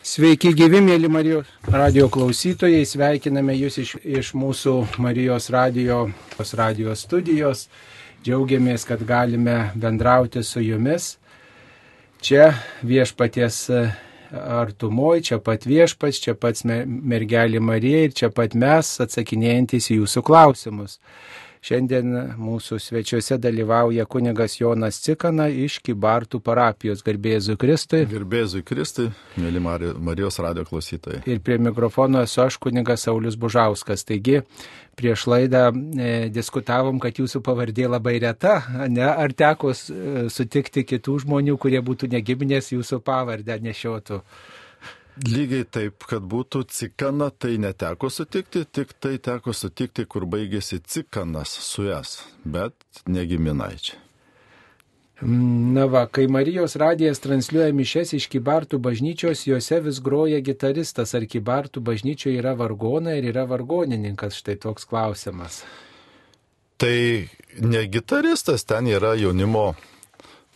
Sveiki gyvi, mėly Marijos radio klausytojai, sveikiname Jūs iš, iš mūsų Marijos radio, radio studijos. Džiaugiamės, kad galime bendrauti su Jumis. Čia viešpaties artumoji, čia pat viešpats, čia pats mergelė Marija ir čia pat mes atsakinėjantis į Jūsų klausimus. Šiandien mūsų svečiuose dalyvauja kunigas Jonas Cikana iš Kibartų parapijos Garbėzui Kristui. Garbėzui Kristui, mėly Marijos radio klausytojai. Ir prie mikrofono esu aš kunigas Saulis Bužauskas. Taigi, prieš laidą e, diskutavom, kad jūsų pavardė labai reta. Ne? Ar teko e, sutikti kitų žmonių, kurie būtų negibinės jūsų pavardę nešiotų? Lygiai taip, kad būtų cikana, tai neteko sutikti, tik tai teko sutikti, kur baigėsi cikanas su jas, bet negiminaičiai. Na va, kai Marijos radijas transliuoja mišes iš Kibartų bažnyčios, juose vis groja gitaristas, ar Kibartų bažnyčioje yra vargona ir yra vargonininkas, štai toks klausimas. Tai ne gitaristas, ten yra jaunimo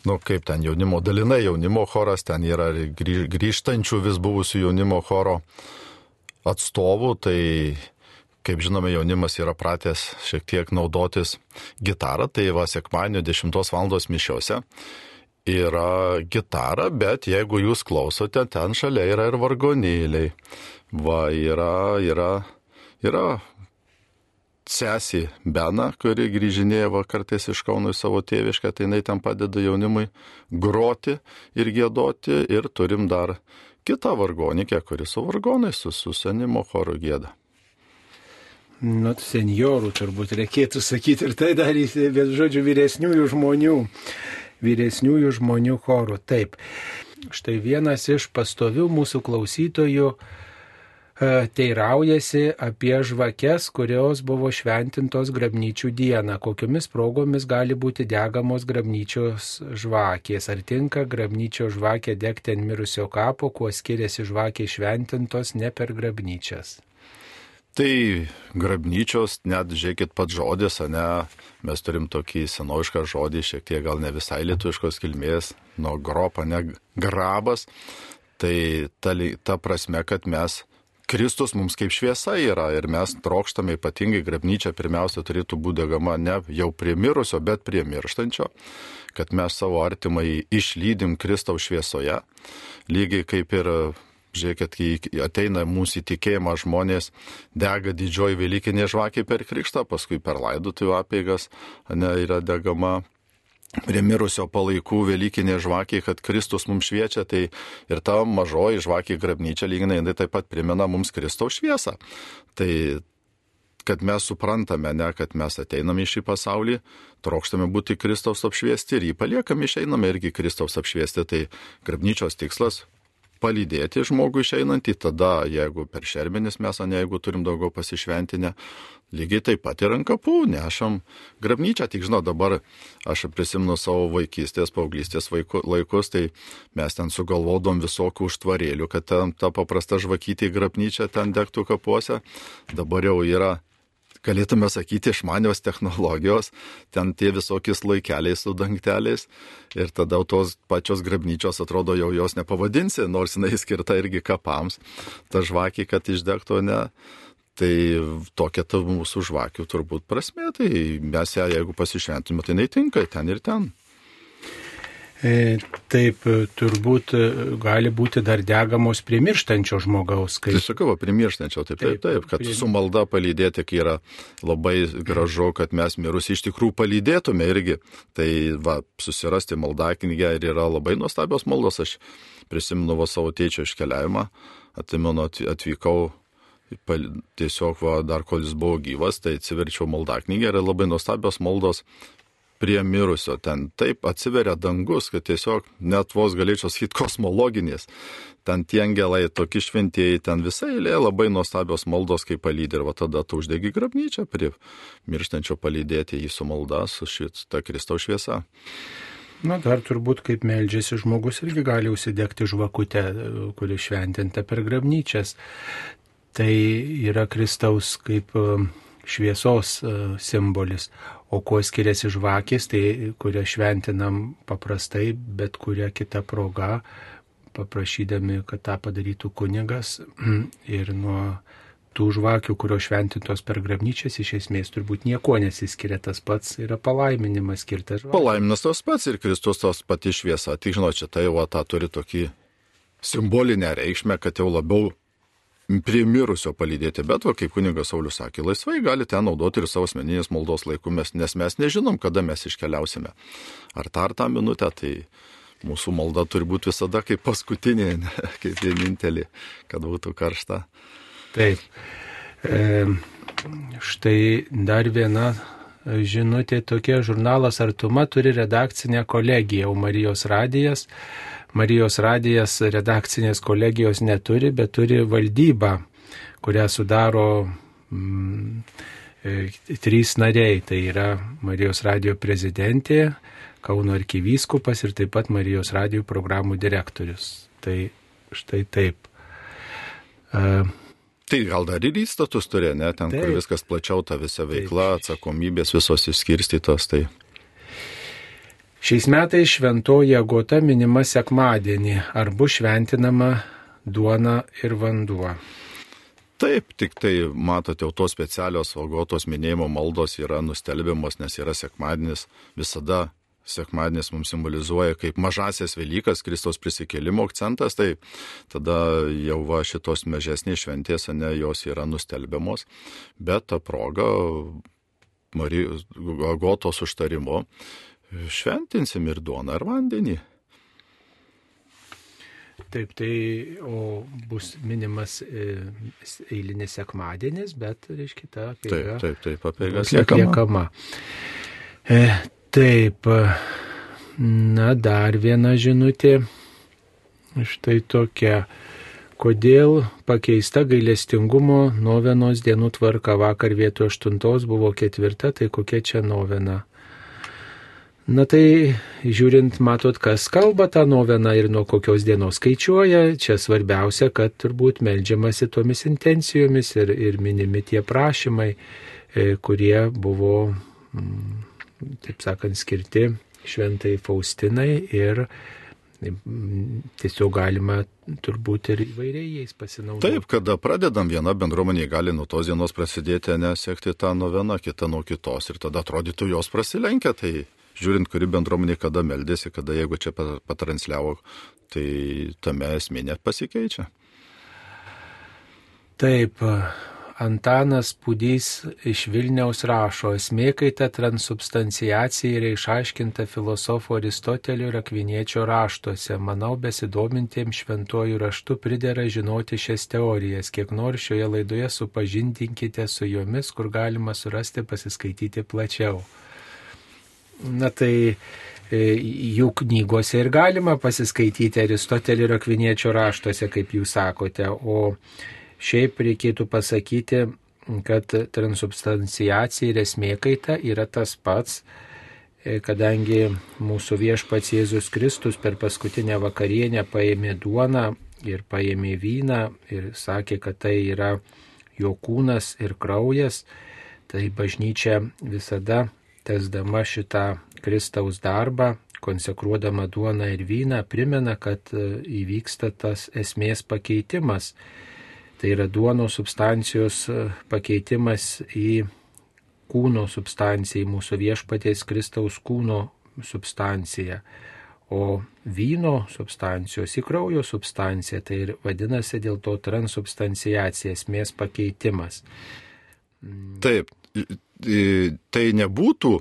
nu kaip ten jaunimo, dalinai jaunimo choras, ten yra grįžtančių vis buvusių jaunimo choro atstovų, tai kaip žinome, jaunimas yra pratęs šiek tiek naudotis gitarą, tai va sekmanio 10 val. mišiose yra gitara, bet jeigu jūs klausote, ten šalia yra ir vargonėliai. Va, yra, yra, yra sesį Beną, kuri grįžinėja kartais iš Kauno į savo tėvišką, tai jinai ten padeda jaunimui groti ir gėdoti ir turim dar kitą vargonikę, kuri su vargonais, su, su senimo choru gėda. Nu, seniorų turbūt reikėtų sakyti ir tai daryti, bet žodžiu, vyresniųjų žmonių, vyresniųjų žmonių chorų. Taip. Štai vienas iš pastovių mūsų klausytojų teiraujasi apie žvakes, kurios buvo šventintos grabnyčių dieną, kokiomis progomis gali būti degamos grabnyčios žvakės, ar tinka grabnyčio žvakė degti ant mirusio kapo, kuo skiriasi žvakė šventintos ne per grabnyčias. Tai grabnyčios, net žiūrėkit pat žodis, ne, mes turim tokį senovišką žodį, šiek tiek gal ne visai lietuviškos kilmės, nuo gropa, ne grabas. Tai ta, ta prasme, kad mes Kristus mums kaip šviesa yra ir mes trokštame ypatingai grabnyčia pirmiausia turėtų būti degama ne jau prie mirusio, bet prie mirštančio, kad mes savo artimai išlydim Kristaus šviesoje, lygiai kaip ir Žiūrėkit, kai ateina mūsų įtikėjimą žmonės, dega didžioji Velykinė žvakė per krikštą, paskui per laidotuvių apėgas ne, yra degama prie mirusio palaikų Velykinė žvakė, kad Kristus mums šviečia, tai ir ta mažoji žvakė grabnyčia lyginai, jinai taip pat primena mums Kristaus šviesą. Tai kad mes suprantame, ne, kad mes ateiname į šį pasaulį, trokštame būti Kristaus apšviesti ir jį paliekame, išeiname irgi Kristaus apšviesti. Tai grabnyčios tikslas palydėti žmogų išeinantį, tada jeigu per šermenis mes, ne jeigu turim daugiau pasišventinę, lygiai taip pat ir ant kapų nešam grabnyčią. Tik žinau, dabar aš prisimenu savo vaikystės, paauglystės laikus, tai mes ten sugalvodom visokių užtvarėlių, kad ten ta paprasta žvakytė grabnyčia ten degtų kapuose. Dabar jau yra galėtume sakyti, išmanios technologijos, ten tie visokiais laikeliais su dangteliais ir tada tos pačios grabnyčios atrodo jau jos nepavadinsi, nors jinai skirta irgi kapams, ta žvakė, kad išdegtų ne. Tai tokia ta mūsų žvakių turbūt prasme, tai mes ją, jeigu pasišventume, tai neįtinka ten ir ten. E, taip, turbūt e, gali būti dar degamos prie mirštančio žmogaus. Kaip... Tai sakau, prie mirštančio, taip, taip, taip, kad prie... su malda palydėti, kai yra labai gražu, kad mes mirus iš tikrųjų palydėtume irgi. Tai va, susirasti maldą knygę ir yra labai nuostabios maldos. Aš prisimenu va, savo tėčio iškeliavimą, atimenu atvykau tiesiog va, dar kol jis buvo gyvas, tai atsiverčiau maldą knygą ir labai nuostabios maldos prie mirusio. Ten taip atsiveria dangus, kad tiesiog net vos galėčiau sakyti kosmologinės. Ten tie angelai, tokie šventieji, ten visai eilė labai nuostabios maldos, kaip palydė. Ir va tada tu uždegi grabnyčią prie mirštančio palydėti jį su malda, su šitą Kristaus šviesa. Na, dar turbūt kaip meldžiasi žmogus irgi gali užsidegti žvakutę, kuri šventinta per grabnyčias tai yra Kristaus kaip e, šviesos e, simbolis. O kuo skiriasi žvakės, tai kurią šventinam paprastai, bet kuria kita proga paprašydami, kad tą padarytų kunigas ir nuo tų žvakių, kurios šventintos per grabnyčias, iš esmės turbūt nieko nesiskiria, tas pats yra palaiminimas skirtas žvakių. Palaiminas tas pats ir Kristus tos pati šviesa. Tik žinot, čia tai va, tą turi tokį simbolinę reikšmę, kad jau labiau prie mirusio palydėti, bet, va, kaip kunigas Saulis sakė, laisvai gali ten naudoti ir savo asmeninės maldos laiku, nes mes nežinom, kada mes iškeliausime. Ar tą ar tą minutę, tai mūsų malda turi būti visada kaip paskutinė, ne, kaip vienintelė, kad būtų karšta. Taip. E, štai dar viena žinutė tokia, žurnalas Artuma turi redakcinę kolegiją, o Marijos radijas Marijos radijas redakcinės kolegijos neturi, bet turi valdybą, kurią sudaro mm, e, trys nariai. Tai yra Marijos radijo prezidentė, Kauno arkivyskupas ir taip pat Marijos radijo programų direktorius. Tai štai taip. Uh, Tai gal dar ir įstatus turi, ne, ten, taip. kur viskas plačiau, ta visa veikla, taip. atsakomybės visos išskirstytos. Tai... Šiais metais šventoji agota minima sekmadienį, ar bus šventinama duona ir vanduo. Taip, tik tai matote, tos specialios agotos minėjimo maldos yra nustelbiamos, nes yra sekmadienis, visada sekmadienis mums simbolizuoja kaip mažasias Velykas, Kristaus prisikėlimo akcentas, tai tada jau va šitos mažesnės šventės, ne, jos yra nustelbiamos, bet ta proga Marijos agotos užtarimu šventinsim ir duoną, ir vandenį. Taip, tai o bus minimas e, eilinis sekmadienis, bet, reiškia, ta apeiga. Taip, taip, taip, apeiga atliekama. E, taip, na, dar viena žinutė. Štai tokia. Kodėl pakeista gailestingumo novenos dienų tvarka vakar vietoj aštuntos buvo ketvirta, tai kokia čia novena? Na tai žiūrint, matot, kas kalba tą noveną ir nuo kokios dienos skaičiuoja, čia svarbiausia, kad turbūt melžiamasi tomis intencijomis ir, ir minimi tie prašymai, e, kurie buvo, mm, taip sakant, skirti šventai Faustinai ir tiesiog galima turbūt ir įvairiai jais pasinaudoti. Taip, kada pradedam viena bendruomenė, gali nuo tos dienos prasidėti, nesekti tą noveną, kita nuo kitos ir tada atrodytų jos prasilenkia. Tai žiūrint, kuri bendruomenė kada meldėsi, kada jeigu čia patransliavo, tai tame esmė net pasikeičia. Taip, Antanas Pudys iš Vilniaus rašo, esmė, kai ta transubstanciacija yra išaiškinta filosofo Aristotelio ir Akviniečio raštuose. Manau, besidomintiems šventuoju raštu pridera žinoti šias teorijas. Kiek nors šioje laidoje supažindinkite su jomis, kur galima surasti pasiskaityti plačiau. Na tai e, jų knygose ir galima pasiskaityti Aristotelio ir Akviniečio raštuose, kaip jūs sakote. O šiaip reikėtų pasakyti, kad transubstanciacija ir esmė kaita yra tas pats, e, kadangi mūsų viešpats Jėzus Kristus per paskutinę vakarienę paėmė duoną ir paėmė vyną ir sakė, kad tai yra jo kūnas ir kraujas, tai bažnyčia visada tesdama šitą Kristaus darbą, konsekruodama duoną ir vyną, primena, kad e, įvyksta tas esmės pakeitimas. Tai yra duono substancijos e, pakeitimas į kūno substanciją, į mūsų viešpaties Kristaus kūno substanciją. O vyno substancijos į kraujo substanciją, tai ir vadinasi dėl to transubstanciacija, esmės pakeitimas. Taip, tai nebūtų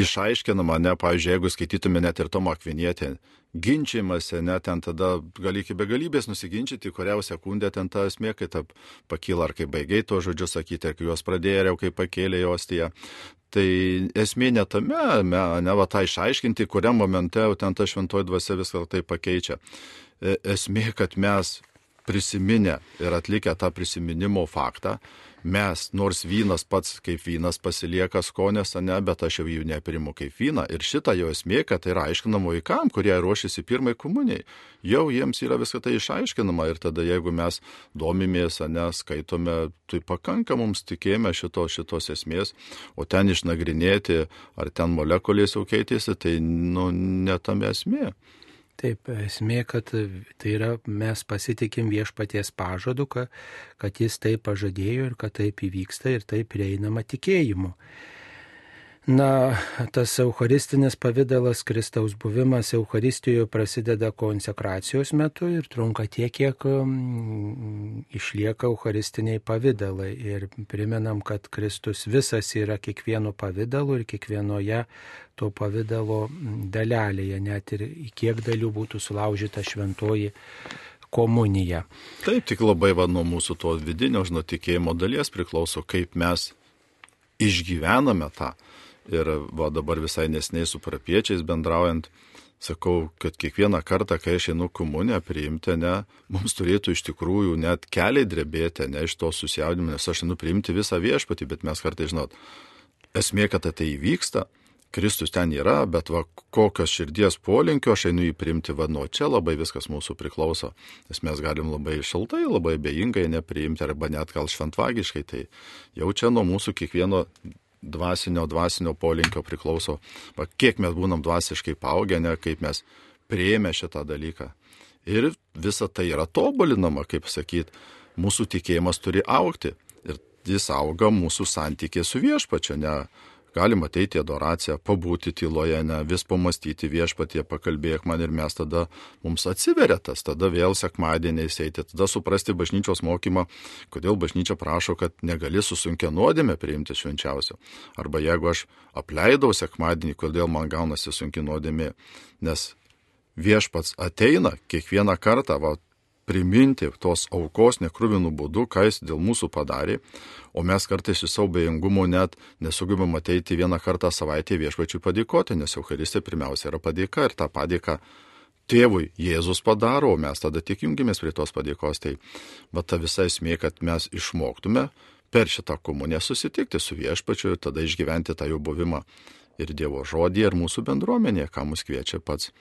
išaiškinama, ne, pavyzdžiui, jeigu skaitytume net ir Tomą Akvinietę, ginčiamasi, net ten tada gali iki begalybės nusiginčyti, kurią sekundę ten ta esmė, kai ta pakyla, ar kai baigiai to žodžiu sakyti, ar kai juos pradėjo, ar kai pakėlė jos tie. Tai esmė ne tame, ne, ne va tą išaiškinti, kuriam momente ten ta šventoji dvasia viską tai pakeičia. E, esmė, kad mes prisiminę ir atlikę tą prisiminimo faktą, mes, nors vynas pats kaip vynas pasilieka skonės, ne, bet aš jau jų neprimu kaip vyną. Ir šitą jo esmė, kad tai yra aiškinama vaikam, kurie ruošiasi pirmai komunijai. Jau jiems yra visą tai išaiškinama ir tada jeigu mes domimės, ne, skaitome, tai pakanka mums tikėjime šito, šitos esmės, o ten išnagrinėti, ar ten molekulės jau keitėsi, tai nu, netame esmė. Taip, esmė, kad tai yra, mes pasitikim viešpaties pažadu, kad, jis tai pažadėjo ir kad taip įvyksta ir taip prieinama tikėjimu. Na, tas eucharistinis pavydalas, Kristaus buvimas Eucharistijoje prasideda konsekracijos metu ir trunka tiek, kiek um, išlieka eucharistiniai pavydalai. Ir primenam, kad Kristus visas yra kiekvienu pavydalu ir kiekvienoje to pavydalo dalelėje, net ir kiek dalių būtų sulaužyta šventoji komunija. Taip, tik labai va nuo mūsų to vidinio, žinot, tikėjimo dalies priklauso, kaip mes išgyvename tą Ir va dabar visai nesnei su parapiečiais bendraujant, sakau, kad kiekvieną kartą, kai aš einu komunę priimti, ne, mums turėtų iš tikrųjų net keliai drebėti, ne iš to susijaudimo, nes aš einu priimti visą viešpatį, bet mes kartai žinot, esmė, kad tai įvyksta, Kristus ten yra, bet va kokios širdies polinkio aš einu jį priimti, va nuo čia labai viskas mūsų priklauso, nes mes galim labai šaltai, labai bejingai nepriimti arba net gal šventvagiškai, tai jau čia nuo mūsų kiekvieno dvasinio, dvasinio polinkio priklauso, va, kiek mes būnam dvasiškai paaugę, ne kaip mes prieėmė šitą dalyką. Ir visa tai yra tobulinama, kaip sakyt, mūsų tikėjimas turi aukti. Ir jis auga mūsų santykė su viešpačiu, ne Galim ateiti į adoraciją, pabūti tyloje, ne vis pamastyti viešpatie, pakalbėk man ir mes tada mums atsiveria tas, tada vėl sekmadieniais eiti, tada suprasti bažnyčios mokymą, kodėl bažnyčia prašo, kad negali susunkę nuodėmę priimti švenčiausio. Arba jeigu aš apleidau sekmadienį, kodėl man gaunasi sunki nuodėmė, nes viešpats ateina kiekvieną kartą, va, priminti tos aukos nekrūvinų būdų, ką jis dėl mūsų padarė, o mes kartais iš savo bejingumo net nesugebam ateiti vieną kartą savaitėje viešpačiui padėkoti, nes Euharistė pirmiausia yra padėka ir tą padėką tėvui Jėzus padaro, o mes tada tik jungimės prie tos padėkos. Tai bet ta visa esmė, kad mes išmoktume per šitą komuniją susitikti su viešpačiu ir tada išgyventi tą jo buvimą ir Dievo žodį, ir mūsų bendruomenė, ką mus kviečia pats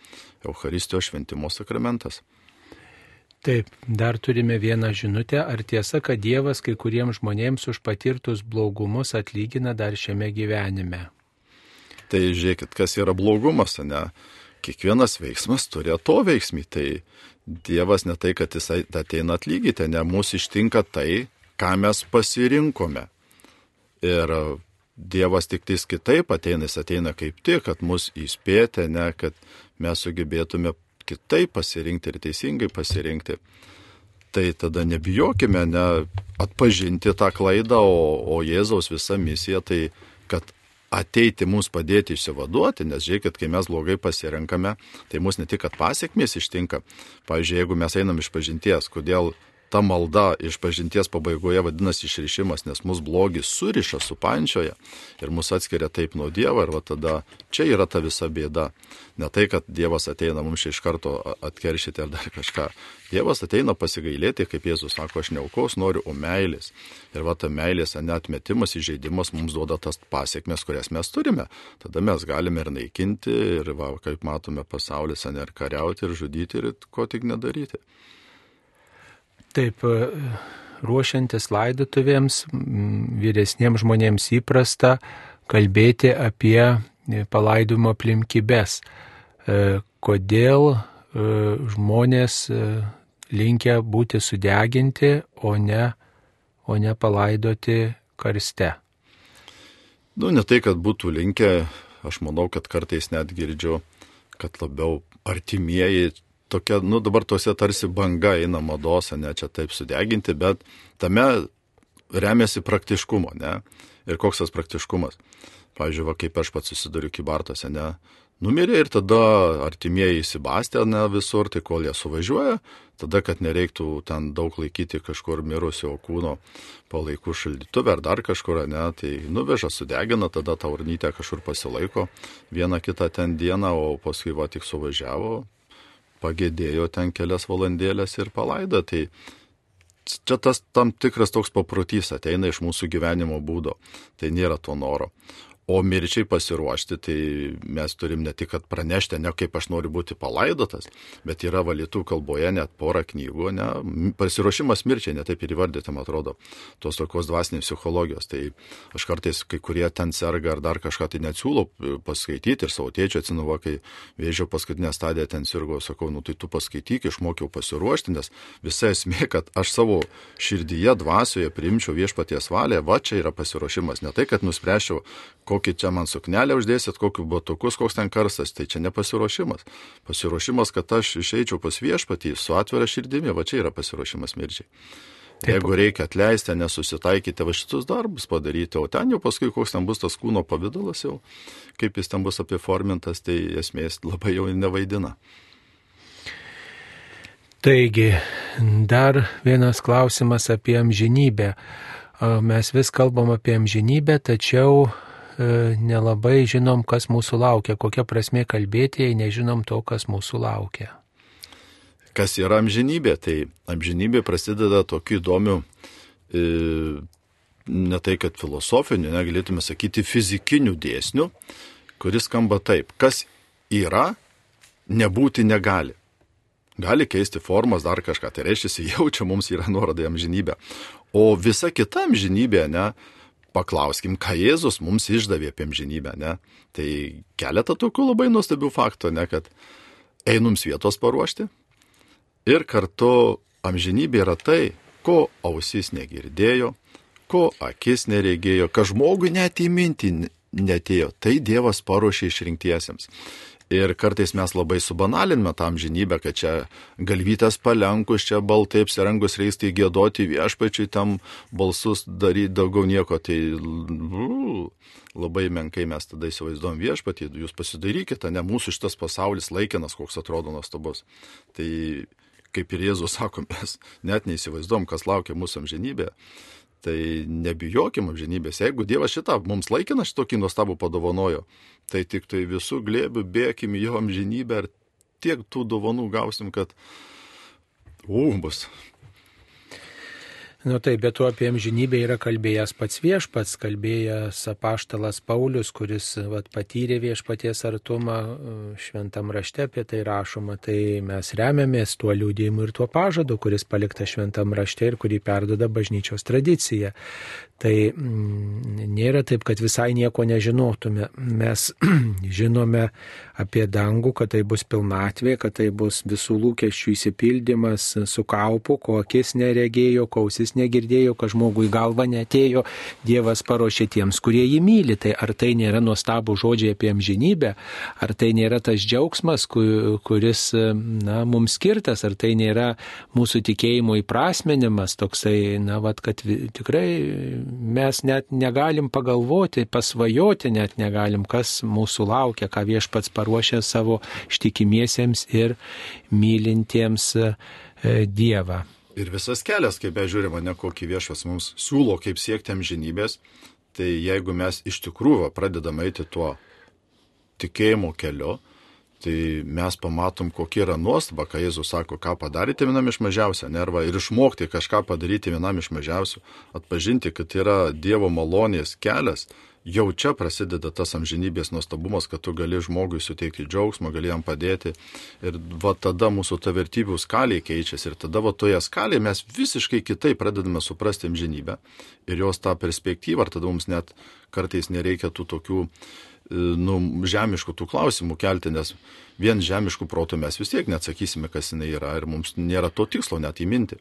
Euharistijos šventimo sakramentas. Taip, dar turime vieną žinutę. Ar tiesa, kad Dievas kai kuriems žmonėms už patirtus blogumus atlygina dar šiame gyvenime? Tai žiūrėkit, kas yra blogumas, ne? Kiekvienas veiksmas turi to veiksmį. Tai Dievas ne tai, kad jis ateina atlygyti, ne mūsų ištinka tai, ką mes pasirinkome. Ir Dievas tik tais kitaip ateina, jis ateina kaip tik, kad mus įspėti, ne, kad mes sugebėtume kitaip pasirinkti ir teisingai pasirinkti. Tai tada nebijokime ne atpažinti tą klaidą, o, o Jėzaus visa misija tai, kad ateiti mums padėti išsivaduoti, nes žiūrėkit, kai mes blogai pasirenkame, tai mus ne tik, kad pasiekmės ištinka. Pavyzdžiui, jeigu mes einam iš pažinties, kodėl ta malda iš pažinties pabaigoje vadinasi išrišimas, nes mus blogis suriša, supančioja ir mus atskiria taip nuo Dievo ir va tada čia yra ta visa bėda. Ne tai, kad Dievas ateina mums iš karto atkeršyti ar dar kažką. Dievas ateina pasigailėti, kaip Jėzus sako, aš neaukos noriu, o meilės. Ir va ta meilės, netmetimas, įžeidimas mums duoda tas pasiekmes, kurias mes turime. Tada mes galime ir naikinti, ir va, kaip matome pasaulis, ne ir kariauti, ir žudyti, ir ko tik nedaryti. Taip, e, ruošiantis laidotuvėms, vyresniems žmonėms įprasta kalbėti apie e, palaidimo aplinkybės. E, kodėl žmonės linkia būti sudeginti, o ne, o ne palaidoti karste. Nu, ne tai, kad būtų linkę, aš manau, kad kartais net girdžiu, kad labiau artimieji tokia, nu dabar tuose tarsi banga eina mados, ne čia taip sudeginti, bet tame remiasi praktiškumo, ne? Ir koks tas praktiškumas? Pavyzdžiui, va, kaip aš pats susiduriu kybartose, ne? Numirė ir tada artimieji įsibastė, ne visur, tai kol jie suvažiuoja, tada, kad nereiktų ten daug laikyti kažkur mirusio kūno palaikų šaldytuvę ar dar kažkur, ne, tai nuveža, sudegina, tada ta urnytė kažkur pasilaiko vieną kitą ten dieną, o paskui va tik suvažiavo, pagėdėjo ten kelias valandėlės ir palaido. Tai čia tas tam tikras toks paprotys ateina iš mūsų gyvenimo būdo. Tai nėra to noro. O mirčiai pasiruošti, tai mes turim ne tik pranešti, ne kaip aš noriu būti palaidotas, bet yra valytų kalboje net pora knygų, ne, pasiruošimas mirčiai, netaip ir įvardyti, man atrodo, tos tokios dvasinės psichologijos. Tai aš kartais kai kurie ten serga ar dar kažką tai net siūlau paskaityti ir savo tėčio atsinuvo, kai vėžio paskutinę stadiją ten sirgo, sakau, nu tai tu paskaityk, išmokiau pasiruošti, nes visa esmė, kad aš savo širdyje, dvasioje priimčiau viešpaties valią, va čia yra pasiruošimas, ne tai, kad nuspręšiau, kokį čia man suknelę uždėsit, kokiu batukus, koks ten karstas, tai čia nepasiruošimas. Pasiruošimas, kad aš išeičiau pas viešpatį su atvira širdimi, va čia yra pasiruošimas mirčiai. Taip. Jeigu reikia atleisti, nesusitaikyti va šitus darbus padaryti, o ten jau paskui koks ten bus tas kūno pavydalas jau, kaip jis ten bus apiformintas, tai esmės labai jau nevaidina. Taigi, dar vienas klausimas apie amžinybę. Mes vis kalbam apie amžinybę, tačiau nelabai žinom, kas mūsų laukia, kokia prasme kalbėti, jei nežinom to, kas mūsų laukia. Kas yra amžinybė? Tai amžinybė prasideda tokiu įdomiu, e, ne tai kad filosofiniu, negalėtume sakyti fizikiniu dėsniu, kuris skamba taip, kas yra, nebūti negali. Gali keisti formas, dar kažką, tai reiškia, jau čia mums yra nuoroda į amžinybę. O visa kita amžinybė, ne, paklauskim, ką Jėzus mums išdavė apie amžinybę, ne? Tai keletą tokių labai nuostabių faktų, ne, kad einums vietos paruošti ir kartu amžinybė yra tai, ko ausis negirdėjo, ko akis neregėjo, ką žmogui net į mintį netėjo, tai Dievas paruošė išrinktiesiems. Ir kartais mes labai subanaliname tam žinybę, kad čia galvytės palenkus, čia baltai apsirengus reisti gėdoti viešpačiui, tam balsus daryti daugiau nieko. Tai labai menkai mes tada įsivaizduom viešpatį, jūs pasidarykite, ne mūsų šitas pasaulis laikinas, koks atrodo nuostabus. Tai kaip ir Jėzus sako, mes net neįsivaizduom, kas laukia mūsų amžinybėje. Tai nebijokim amžinybės. Jeigu Dievas šitą mums laikiną šitokį nuostabų padovanojo, tai tik tai visų glėbių bėkim į jo amžinybę ir tiek tų dovanų gausim, kad u, bus Nu taip, bet tuo apie amžinybę yra kalbėjęs pats viešpats, kalbėjęs apaštalas Paulius, kuris vat, patyrė viešpaties artumą, šventam rašte apie tai rašoma, tai mes remiamės tuo liūdėjimu ir tuo pažadu, kuris palikta šventam rašte ir kurį perdoda bažnyčios tradicija. Tai mm, nėra taip, kad visai nieko nežinotume. Mes žinome apie dangų, kad tai bus pilnatvė, kad tai bus visų lūkesčių įsipildymas su kaupu, ko akis neregėjo, ko ausis negirdėjo, kad žmogui galva netėjo, Dievas paruošė tiems, kurie jį myli. Tai ar tai nėra nuostabų žodžiai apie amžinybę, ar tai nėra tas džiaugsmas, kuris na, mums skirtas, ar tai nėra mūsų tikėjimo įprasmenimas, toksai, na, vad, kad tikrai mes net negalim pagalvoti, pasvajoti net negalim, kas mūsų laukia, ką viešpats paruošė savo ištikimiesiems ir mylintiems e, Dievą. Ir visas kelias, kaip bežiūrima, ne kokį viešas mums siūlo, kaip siekti amžinybės, tai jeigu mes iš tikrųjų pradedame eiti tuo tikėjimo keliu, tai mes pamatom, kokia yra nuostaba, kai Jėzus sako, ką padaryti vienam iš mažiausių, nerva, ir išmokti kažką padaryti vienam iš mažiausių, atpažinti, kad yra Dievo malonės kelias, jau čia prasideda tas amžinybės nuostabumas, kad tu gali žmogui suteikti džiaugsmą, gali jam padėti. Ir va tada mūsų ta vertybių skalė keičiasi ir tada va toje skalėje mes visiškai kitaip pradedame suprasti amžinybę ir jos tą perspektyvą, ar tada mums net kartais nereikia tų tokių nu, žemiškų tų klausimų kelti, nes vien žemiškų protų mes vis tiek neatsakysime, kas jinai yra ir mums nėra to tikslo net įminti.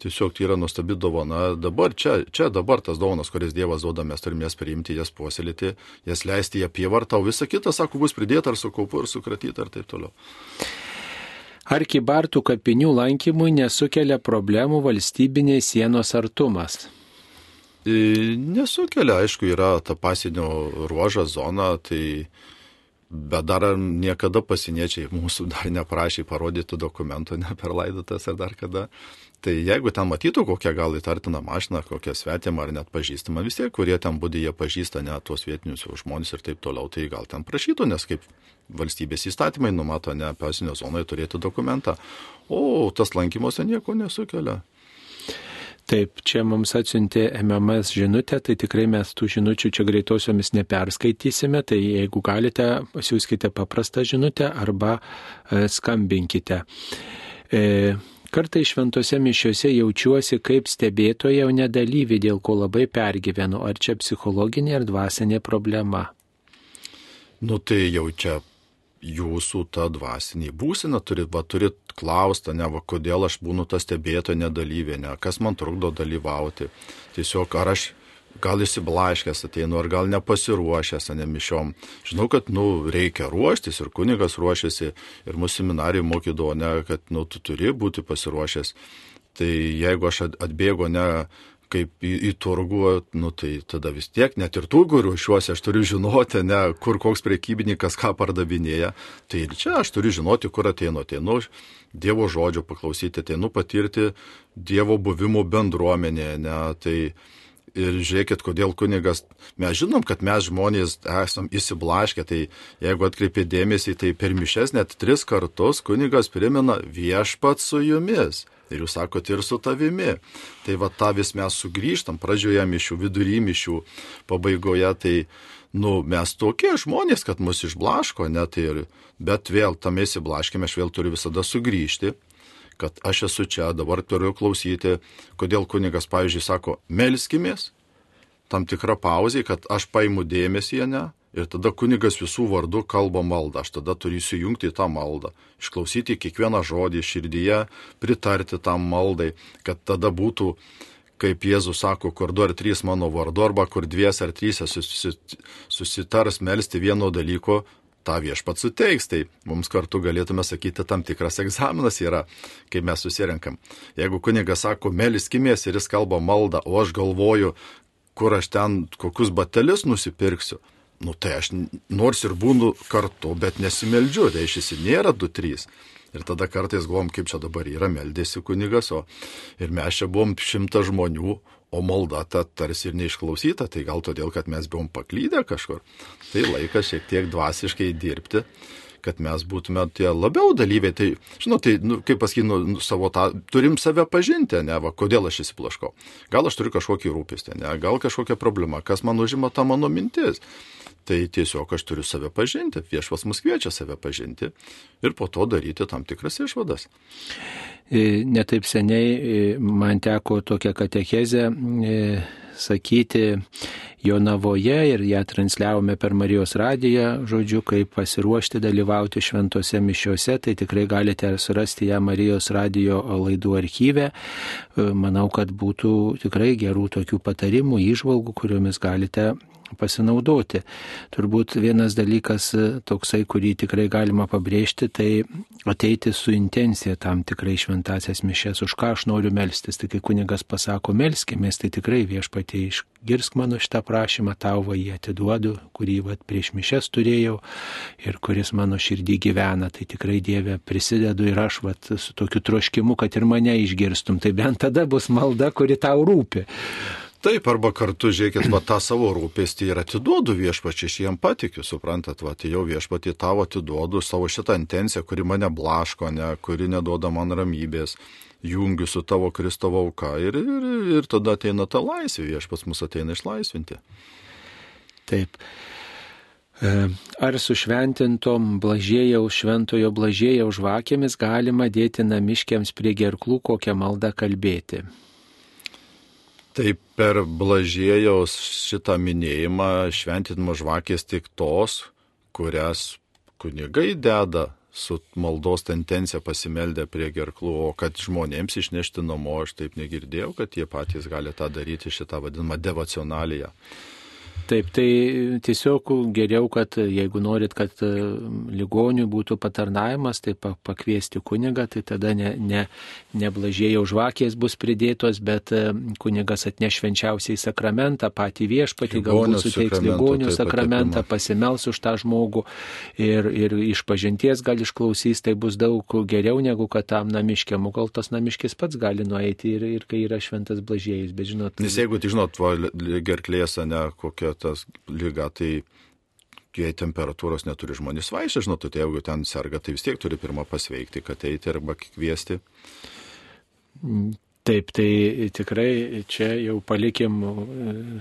Tiesiog tai yra nuostabi dovana. Dabar čia, čia dabar tas dovanas, kuris Dievas duoda, mes turime jas priimti, jas puoselėti, jas leisti ją prievartą, o visa kita, sako, bus pridėta ar su kaupu, ar sukratyta, ir taip toliau. Ar kibartų kapinių lankymui nesukelia problemų valstybinės sienos artumas? Nesukelia, aišku, yra ta pasienio ruoža zona, tai bet dar niekada pasieniečiai mūsų dar neprašė parodyti dokumento, ne per laidotas ar dar kada. Tai jeigu ten matytų kokią gal įtartiną mašiną, kokią svetimą ar net pažįstamą, vis tiek, kurie ten būdė, jie pažįsta net tuos vietinius žmonės ir taip toliau, tai gal ten prašytų, nes kaip valstybės įstatymai numato ne pasienio zonoje turėti dokumentą, o tas lankymuose nieko nesukelia. Taip, čia mums atsiuntė MMS žinutę, tai tikrai mes tų žinučių čia greitosiomis neperskaitysime, tai jeigu galite, pasiūskite paprastą žinutę arba e, skambinkite. E, Kartai šventose mišiuose jaučiuosi kaip stebėtoja, o nedalyvi, dėl ko labai pergyvenu. Ar čia psichologinė ar dvasinė problema? Nu tai jau čia jūsų ta dvasinė būsena, turit, va, turit klausti, ne, va, kodėl aš būnu ta stebėtoja nedalyvė, ne, kas man trukdo dalyvauti. Tiesiog ar aš gal įsiblaškęs ateinu, ar gal nepasiruošęs, ne mišiom. Žinau, kad, nu, reikia ruoštis ir kunigas ruošiasi ir mūsų seminarijų mokydavo, ne, kad, nu, tu turi būti pasiruošęs. Tai jeigu aš atbėgo ne kaip į, į turgų, nu tai tada vis tiek, net ir turgų ruošiuosi, aš turiu žinoti, ne, kur koks prekybininkas ką pardavinėja. Tai ir čia aš turiu žinoti, kur ateinu. Ateinu Dievo žodžio paklausyti, ateinu patirti Dievo buvimo bendruomenėje. Ne, tai, Ir žiūrėkit, kodėl kunigas, mes žinom, kad mes žmonės esam įsiblaškę, tai jeigu atkreipė dėmesį, tai per mišes net tris kartus kunigas primena viešpat su jumis. Ir jūs sakote ir su tavimi. Tai va tą vis mes sugrįžtam, pradžioje mišių, vidury mišių, pabaigoje, tai, nu, mes tokie žmonės, kad mus išblaško, net ir, bet vėl tam įsiblaškime, aš vėl turiu visada sugrįžti kad aš esu čia, dabar turiu klausyti, kodėl kunigas, pavyzdžiui, sako, melskimės, tam tikra pauzė, kad aš paimu dėmesį, ne, Ir tada kunigas visų vardų kalba maldą. Aš tada turiu įsijungti į tą maldą, išklausyti kiekvieną žodį širdyje, pritarti tam maldai, kad tada būtų, kaip Jėzus sako, kur du ar trys mano vardu, arba kur dvies ar trys susitars melstį vieno dalyko, tą viešpat suteiks. Tai mums kartu galėtume sakyti, tam tikras egzaminas yra, kai mes susirenkam. Jeigu kunigas sako, meliskimės ir jis kalba maldą, o aš galvoju, kur aš ten kokius batelius nusipirksiu, nu tai aš nors ir būnu kartu, bet nesimeldžiu, reiškia, nėra 2-3. Ir tada kartais galvom, kaip čia dabar yra, meldėsi kunigas, o ir mes čia buvom šimta žmonių, o malda ta tarsi ir neišklausyta, tai gal todėl, kad mes buvom paklydę kažkur. Tai laikas šiek tiek dvasiškai dirbti kad mes būtume tie labiau dalyviai. Tai, žinot, tai, nu, kaip pasakyti, nu, nu, savo tą, turim save pažinti, ne, va, kodėl aš įsiplaškau. Gal aš turiu kažkokį rūpestį, ne, gal kažkokia problema, kas man užima tą mano mintis. Tai tiesiog aš turiu save pažinti, viešvas mus kviečia save pažinti ir po to daryti tam tikras išvadas. E, netaip seniai e, man teko tokią katechezę e, sakyti Jonavoje ir ją transliavome per Marijos radiją, žodžiu, kaip pasiruošti dalyvauti šventose mišiuose, tai tikrai galite surasti ją Marijos radijo laidų archyve. Manau, kad būtų tikrai gerų tokių patarimų, išvalgų, kuriomis galite pasinaudoti. Turbūt vienas dalykas e, toksai, kurį tikrai galima pabrėžti, tai ateiti su intencija tam tikrai šventasias mišes, už ką aš noriu melstis. Tai kai kunigas pasako, melskimės, tai tikrai viešpatie išgirsk mano šitą prašymą, tau va jį atiduodu, kurį va prieš mišes turėjau ir kuris mano širdį gyvena. Tai tikrai Dieve prisidedu ir aš va su tokiu troškimu, kad ir mane išgirstum. Tai bent tada bus malda, kuri tau rūpi. Taip, arba kartu, žiūrėkit, va tą savo rūpestį ir atiduodu viešpačiai, aš jiem patikiu, suprantat, va, tai jau viešpatį tavo atiduodu savo šitą intenciją, kuri mane blaško, ne, kuri neduoda man ramybės, jungiu su tavo Kristovo auka ir, ir, ir tada ateina ta laisvė, viešpats mus ateina išlaisvinti. Taip. E, ar sušventintom blažėjaus šventojo blažėjaus žvakėmis galima dėti namiškiams prie gerklų kokią maldą kalbėti? Tai per blažėjaus šitą minėjimą šventinimo žvakės tik tos, kurias kunigai deda su maldos tendencija pasimeldę prie gerklų, o kad žmonėms išnešti namo aš taip negirdėjau, kad jie patys gali tą daryti šitą vadinamą devocionaliją. Taip, tai tiesiog geriau, kad jeigu norit, kad e, ligonių būtų patarnavimas, tai pakviesti kunigą, tai tada ne, ne, ne blažėjau žvakės bus pridėtos, bet e, kunigas atneš švenčiausiai sakramentą, patį viešpatį, galbūt suteiks ligonių sakramentą, pasimels už tą žmogų ir, ir iš pažinties gal išklausys, tai bus daug geriau negu kad tam namiškiam, gal tas namiškis pats gali nueiti ir, ir kai yra šventas blažėjus, bet žinot. Nes jeigu, tai žinot, gerklėse, ne kokia tas lyga, tai jei temperatūros neturi žmonės vaistų, žinot, tai jeigu ten serga, tai vis tiek turi pirmą pasveikti, kad eiti arba kviesti. Taip, tai tikrai čia jau palikim e,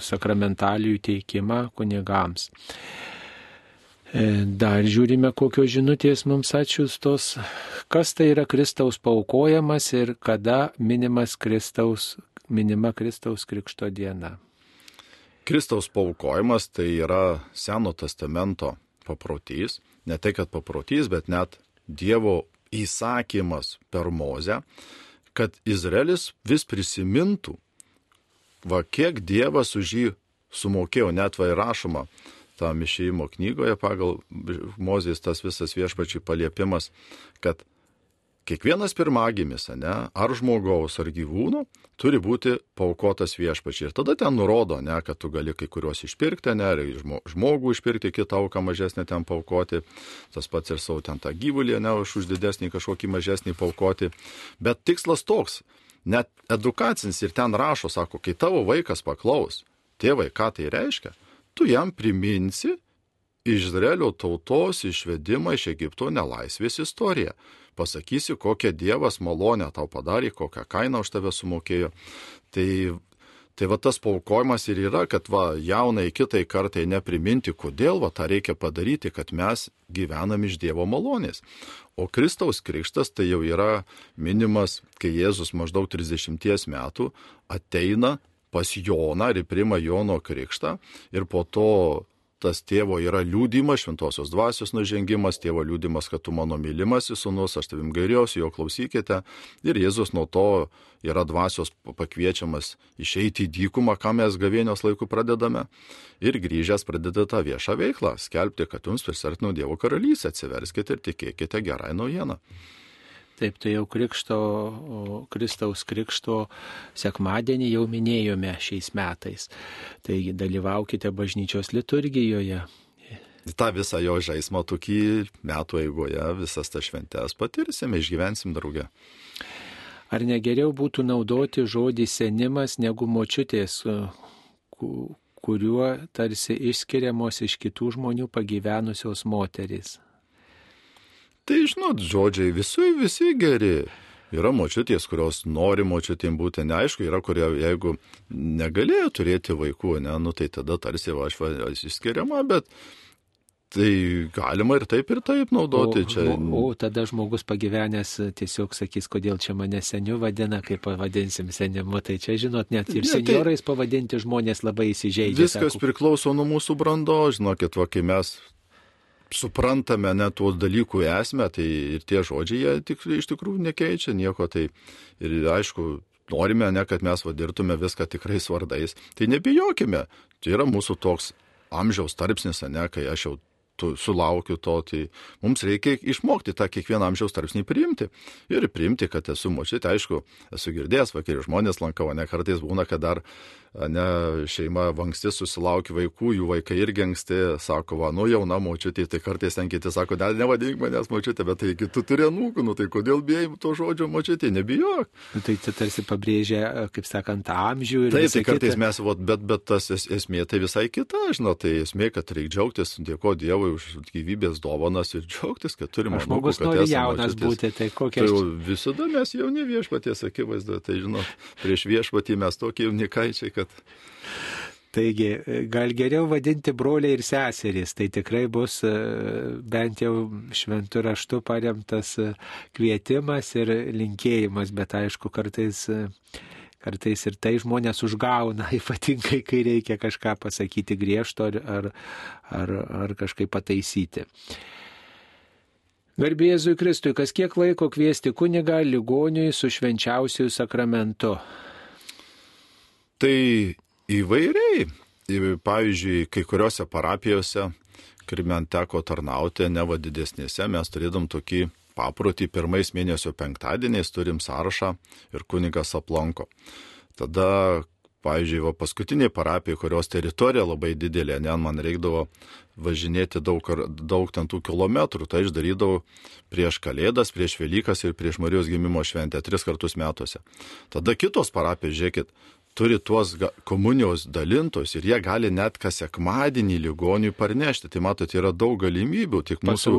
sakramentalijų teikimą kunigams. E, dar žiūrime, kokios žinutės mums atsiųstos, kas tai yra Kristaus paukojamas ir kada minimas Kristaus, minima Kristaus Krikšto diena. Kristaus paukojimas tai yra Seno testamento paprotys, ne tai kad paprotys, bet net Dievo įsakymas per mozę, kad Izraelis vis prisimintų, va kiek Dievas už jį sumokėjo, net va įrašoma tam išėjimo knygoje pagal mozės tas visas viešpačiai paliepimas, kad kiekvienas pirmagimis, ne, ar žmogaus, ar gyvūno, turi būti paukotas viešpačiai. Ir tada ten nurodo, ne, kad tu gali kai kuriuos išpirkti, ne, ar žmogų išpirkti, kitą auką mažesnę ten paukoti, tas pats ir savo ten tą gyvulį, ne, už, už didesnį kažkokį mažesnį paukoti. Bet tikslas toks, net edukacinis ir ten rašo, sako, kai tavo vaikas paklaus, tėvai, ką tai reiškia, tu jam priminsi, Izraelio tautos išvedimą iš Egipto nelaisvės istoriją pasakysi, kokią Dievas malonę tau padarė, kokią kainą už tave sumokėjo. Tai, tai va tas paukojimas ir yra, kad va jaunai kitai kartai nepriminti, kodėl va tą reikia padaryti, kad mes gyvenam iš Dievo malonės. O Kristaus krikštas tai jau yra minimas, kai Jėzus maždaug 30 metų ateina pas Joną ir prima Jono krikštą ir po to tas tėvo yra liūdimas, šventosios dvasios nužengimas, tėvo liūdimas, kad tu mano mylimasis sunus, aš tavim gairiausi, jo klausykite. Ir Jėzus nuo to yra dvasios pakviečiamas išeiti į dykumą, ką mes gavėnios laiku pradedame. Ir grįžęs pradeda tą viešą veiklą, skelbti, kad jums prisartino Dievo karalystė, atsiverskite ir tikėkite gerąją naujieną. Taip, tai jau Krikšto, Kristaus Krikšto sekmadienį jau minėjome šiais metais. Taigi dalyvaukite bažnyčios liturgijoje. Ta visą jo žaismą tokį metų eigoje, visas tas šventės patirsime, išgyvensim draugę. Ar negeriau būtų naudoti žodį senimas negu močiutės, kuriuo tarsi išskiriamos iš kitų žmonių pagyvenusios moteris? Tai žinot, žodžiai visi, visi geri. Yra močiutės, kurios nori močiutėm būti, neaišku, yra, kurie, jeigu negalėjo turėti vaikų, ne, nu, tai tada tarsi va, aš va, išskiriama, bet tai galima ir taip, ir taip naudoti. O, čia... o, o tada žmogus pagyvenęs tiesiog sakys, kodėl čia mane seniu vadina, kaip pavadinsim senimu. Tai čia, žinot, net ir ne, seniorais tai... pavadinti žmonės labai įsižeidžia. Viskas sako. priklauso nuo mūsų brando, žinokit, va, kai mes suprantame net tuos dalykų esmę, tai ir tie žodžiai jie tik, iš tikrųjų nekeičia nieko. Tai ir aišku, norime, ne kad mes vadirtume viską tikrai svardais, tai nebijokime. Tai yra mūsų toks amžiaus tarpsnis, ne, kai aš jau tu, sulaukiu to, tai mums reikia išmokti tą kiekvieną amžiaus tarpsnį priimti. Ir priimti, kad esu močiutė, aišku, esu girdėjęs, vakar žmonės lankavo, ne kartais būna, kad dar ne, šeima anksti susilaukia vaikų, jų vaikai irgi anksti, sako, va, nu jauna močiutė, tai kartais ten kiti sako, ne, nevadink manęs močiutė, bet tai tu turi anūkų, nu tai kodėl bijai to žodžio močiutė, nebijok. Nu, tai čia tarsi pabrėžia, kaip sakant, amžių ir... Taip, tai kartais kita. mes, vat, bet, bet tas es, esmė tai visai kita, žinot, tai esmė, kad reikia džiaugtis, dėko Dievui už gyvybės dovanas ir džiaugtis, kad turime žmogus nori jaunas močiutės. būti, tai kokia... Tai visada mes jauni viešpaties akivaizdu, tai žinot, prieš viešpatį mes tokie jaunikaičiai, kad. Taigi, gal geriau vadinti broliai ir seserys, tai tikrai bus e, bent jau šventų raštų paremtas e, kvietimas ir linkėjimas, bet aišku, kartais, e, kartais ir tai žmonės užgauna, ypatingai kai reikia kažką pasakyti griežto ar, ar, ar, ar kažkaip pataisyti. Garbėzui Kristui, kas kiek laiko kviesti kunigą ligoniui su švenčiausiu sakramentu? Tai įvairiai. Pavyzdžiui, kai kuriuose parapijose, kur man teko tarnauti, ne va didesnėse, mes turėdom tokį paprotį pirmais mėnesio penktadieniais turim sąrašą ir kunigas aplanko. Tada, pavyzdžiui, va, paskutinė parapija, kurios teritorija labai didelė, ne, man reikdavo važinėti daug, daug ten tų kilometrų, tai aš darydavau prieš Kalėdas, prieš Velykas ir prieš Marijos gimimo šventę, tris kartus metuose. Tada kitos parapijos, žiūrėkit, turi tuos komunijos dalintojus ir jie gali net kas sekmadienį ligoniui parnešti. Tai matote, yra daug galimybių, tik mūsų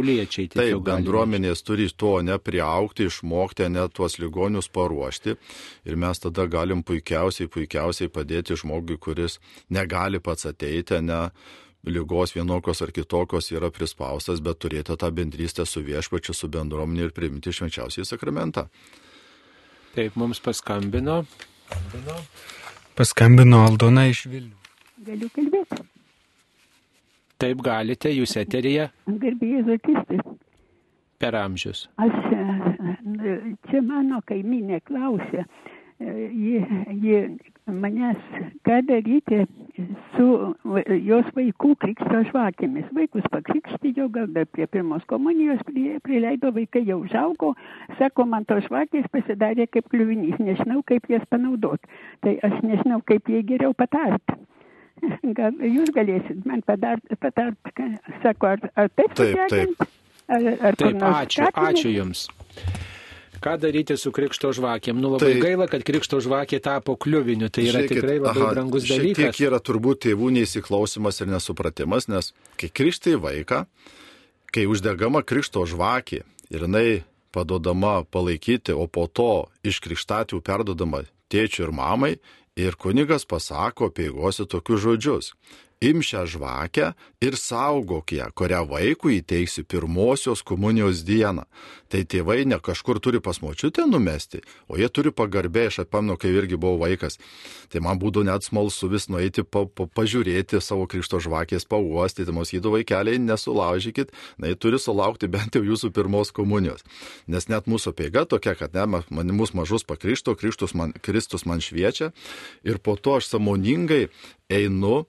taip, bendruomenės turi to nepriaukti, išmokti, net tuos ligonius paruošti ir mes tada galim puikiausiai, puikiausiai padėti žmogui, kuris negali pats ateiti, ne lygos vienokios ar kitokios yra prispaustas, bet turėti tą bendrystę su viešpačiu, su bendruomenė ir priimti švenčiausiai sakramentą. Taip, mums paskambino. Paskambino, paskambino Aldona iš Vilnių. Galiu kalbėti. Taip galite, jūs eterija. Garbėjai Zokistai. Per amžius. Aš, čia mano kaiminė klausė, ji, ji manęs, ką daryti su jos vaikų krikšto žvakėmis. Vaikus pakrikštijo, gal dar prie pirmos komunijos prileido, vaikai jau užaugo, sako, man tos žvakės pasidarė kaip kliuvinys, nežinau, kaip jas panaudot. Tai aš nežinau, kaip jie geriau patart. Gal jūs galėsit man patart, patart sako, ar, ar taip? Taip, taip. Ar, ar taip, ačiū, ačiū Jums. Ką daryti su krikšto žvakėm? Nu labai tai, gaila, kad krikšto žvakė tapo kliuviniu. Tai yra žiūrėkit, tikrai labai aha, brangus dalykas. Tiek yra turbūt tėvų neįsiklausimas ir nesupratimas, nes kai krikštai vaiką, kai uždegama krikšto žvakė ir jinai padodama palaikyti, o po to iš krikštatijų perdodama tėčiui ir mamai, ir kunigas pasako pėgosi tokius žodžius im šią žvakę ir saugok ją, kurią vaikui įteiksi pirmosios komunijos dieną. Tai tėvai ne kažkur turi pas močiutę numesti, o jie turi pagarbę, aš apamnu, kai irgi buvau vaikas. Tai man būtų net smalsu vis nueiti pa, pa, pažiūrėti savo krikšto žvakės, pauostyti, mūsų vaikeliai nesulaužykit, na, jie turi sulaukti bent jau jūsų pirmos komunijos. Nes net mūsų peiga tokia, kad ne, man mus mažus pakrišto, Kristus man, Kristus man šviečia ir po to aš samoningai einu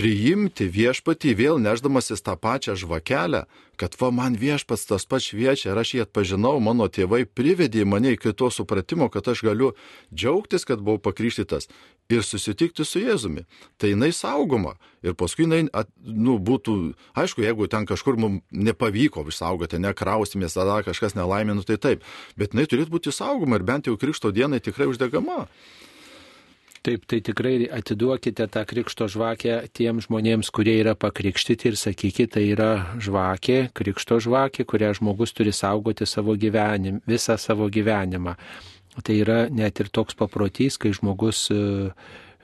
priimti viešpatį vėl neždamasis tą pačią žvakelę, kad va man viešpats tas pats šviečia ir aš jį atpažinau, mano tėvai privedė mane iki to supratimo, kad aš galiu džiaugtis, kad buvau pakryštytas ir susitikti su Jėzumi. Tai jinai saugoma ir paskui jinai, at, nu, būtų, aišku, jeigu ten kažkur mums nepavyko išsaugoti, nekraustimės, tada kažkas nelaimė, nu tai taip, bet jinai turėtų būti saugoma ir bent jau krikšto dienai tikrai uždegama. Taip, tai tikrai atiduokite tą krikšto žvakę tiems žmonėms, kurie yra pakrikštyti ir sakykite, tai yra žvakė, krikšto žvakė, kurią žmogus turi saugoti savo gyvenim, visą savo gyvenimą. Tai yra net ir toks paprotys, kai žmogus uh,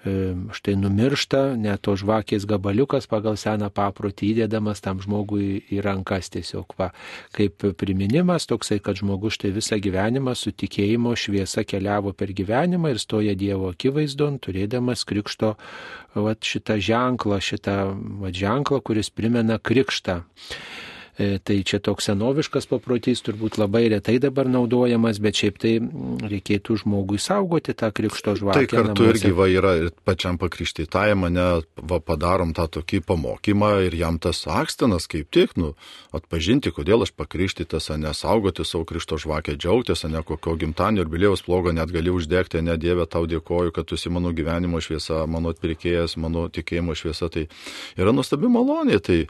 štai numiršta, net to žvakės gabaliukas pagal seną paprotį įdėdamas tam žmogui į rankas tiesiog va, kaip priminimas toksai, kad žmogus štai visą gyvenimą su tikėjimo šviesa keliavo per gyvenimą ir stoja Dievo akivaizdon, turėdamas krikšto va, šitą ženklą, šitą va, ženklą, kuris primena krikštą. E, tai čia toks senoviškas paprotys, turbūt labai retai dabar naudojamas, bet šiaip tai reikėtų žmogui saugoti tą krikšto žvakę. Tai kartu namuose. irgi va yra ir pačiam pakrikštytajam, mane va padarom tą tokį pamokymą ir jam tas akstinas kaip tik, nu, atpažinti, kodėl aš pakrikštytas, ne saugoti savo krikšto žvakę, džiaugtis, ne kokio gimtanio ir bilėjaus plogo net gali uždegti, ne Dieve tau dėkoju, kad tu esi mano gyvenimo šviesa, mano atpirkėjas, mano tikėjimo šviesa. Tai yra nuostabi malonė. Tai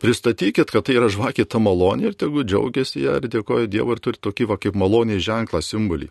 pristatykit, kad tai yra žvakė ta malonė ir tegu džiaugiasi ją ir dėkoja Dievui ir turi tokį va kaip malonė ženklą, simbolį.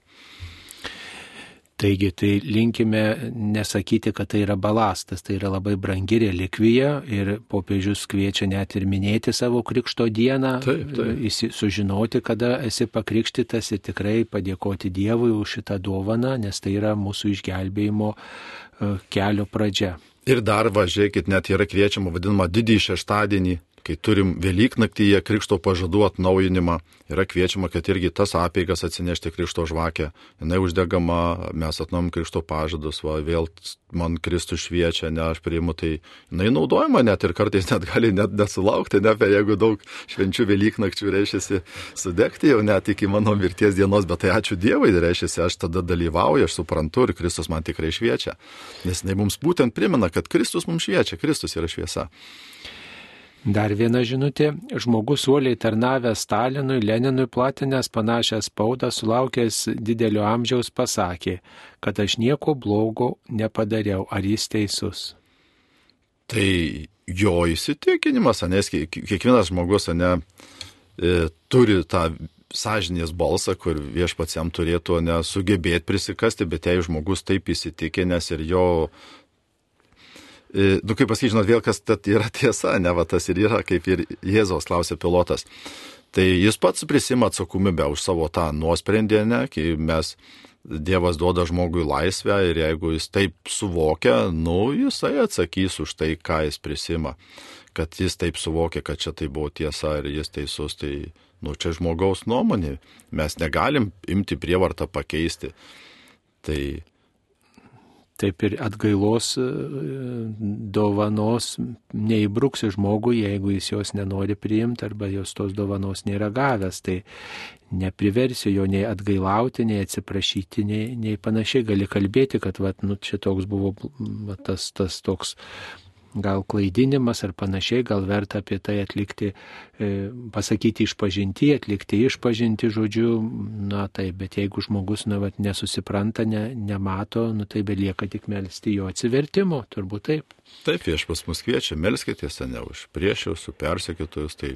Taigi, tai linkime nesakyti, kad tai yra balastas, tai yra labai brangi relikvija ir popiežius kviečia net ir minėti savo krikšto dieną, taip, taip. sužinoti, kada esi pakrikštytas ir tikrai padėkoti Dievui už šitą dovaną, nes tai yra mūsų išgelbėjimo e, kelio pradžia. Ir dar važiuokit, net yra kviečiama vadinama didįjį šeštadienį, kai turim Velyknaktyje Krikšto pažadų atnaujinimą, yra kviečiama, kad irgi tas apeigas atsinešti Krikšto žvakę. Jis uždegama, mes atnom Krikšto pažadus, va, vėl man Kristus šviečia, ne aš priimu, tai jinai naudojama net ir kartais net gali net nesulaukti, ne, jeigu daug švenčių Velyknakčių reiškia sudegti jau net iki mano mirties dienos, bet tai ačiū Dievui, reiškia, aš tada dalyvauju, aš suprantu ir Kristus man tikrai šviečia. Nes jinai mums būtent primena, kad Kristus mums šviečia, Kristus yra šviesa. Dar viena žinutė. Žmogus uoliai tarnavęs Stalinui, Leninui platinęs panašią spaudą, sulaukęs didelio amžiaus pasakė, kad aš nieko blogo nepadariau. Ar jis teisus? Tai jo įsitikinimas, nes kiekvienas žmogus ne, e, turi tą sąžinės balsą, kur viešpats jam turėtų nesugebėti prisikasti, bet jei žmogus taip įsitikinęs ir jo nu kaip pasakyti, žinot, vėl kas yra tiesa, ne va tas ir yra, kaip ir Jėzaus klausė pilotas. Tai jis pats prisima atsakomybę už savo tą nuosprendį, ne, kai mes Dievas duoda žmogui laisvę ir jeigu jis taip suvokia, nu, jisai atsakys už tai, ką jis prisima. Kad jis taip suvokia, kad čia tai buvo tiesa ir jis teisus, tai, nu, čia žmogaus nuomonė. Mes negalim imti prievartą pakeisti. Tai taip ir atgailos e, dovanos neįbruksi žmogui, jeigu jis jos nenori priimti arba jos tos dovanos nėra gavęs. Tai nepriversiu jo nei atgailauti, nei atsiprašyti, nei, nei panašiai gali kalbėti, kad vat, nu, čia toks buvo vat, tas, tas toks gal klaidinimas ar panašiai, gal verta apie tai atlikti, e, pasakyti išpažinti, atlikti išpažinti žodžiu, na tai, bet jeigu žmogus, na, vat, nesusipranta, ne, nemato, nu tai belieka tik melstį jo atsivertimo, turbūt taip. Taip, viešpas mus kviečia, melskitės ne už priešiaus, su persekėtojus, tai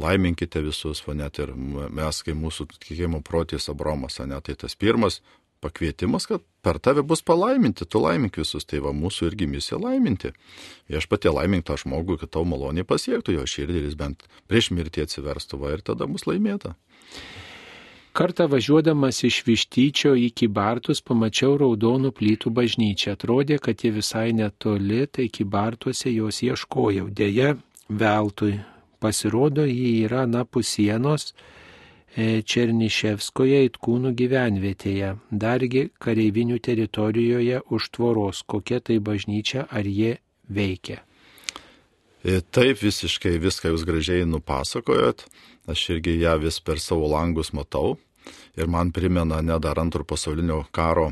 laiminkite visus, o net ir mes, kai mūsų tikėjimo protės Abromas, ne, tai tas pirmas pakvietimas, kad per tave bus palaiminti, tu laimink visus, tai va mūsų irgi misija laiminti. Aš pati laimink tą žmogų, kad tau maloniai pasiektų jo širdį ir jis bent prieš mirtį atsiverstų va ir tada bus laimėta. Kartą važiuodamas iš Vištyčio į Kybartus pamačiau raudonų plytų bažnyčią. Atrodė, kad jie visai netoli, tai Kybartuose jos ieškojau. Deja, veltui. Pasirodo, jį yra napus sienos Černiševskoje įtkūnų gyvenvietėje, dargi kareivinių teritorijoje už tvoros, kokia tai bažnyčia, ar jie veikia. E, taip, visiškai viską jūs gražiai nupasakojot, aš irgi ją vis per savo langus matau. Ir man primena nedar antrojo pasaulinio karo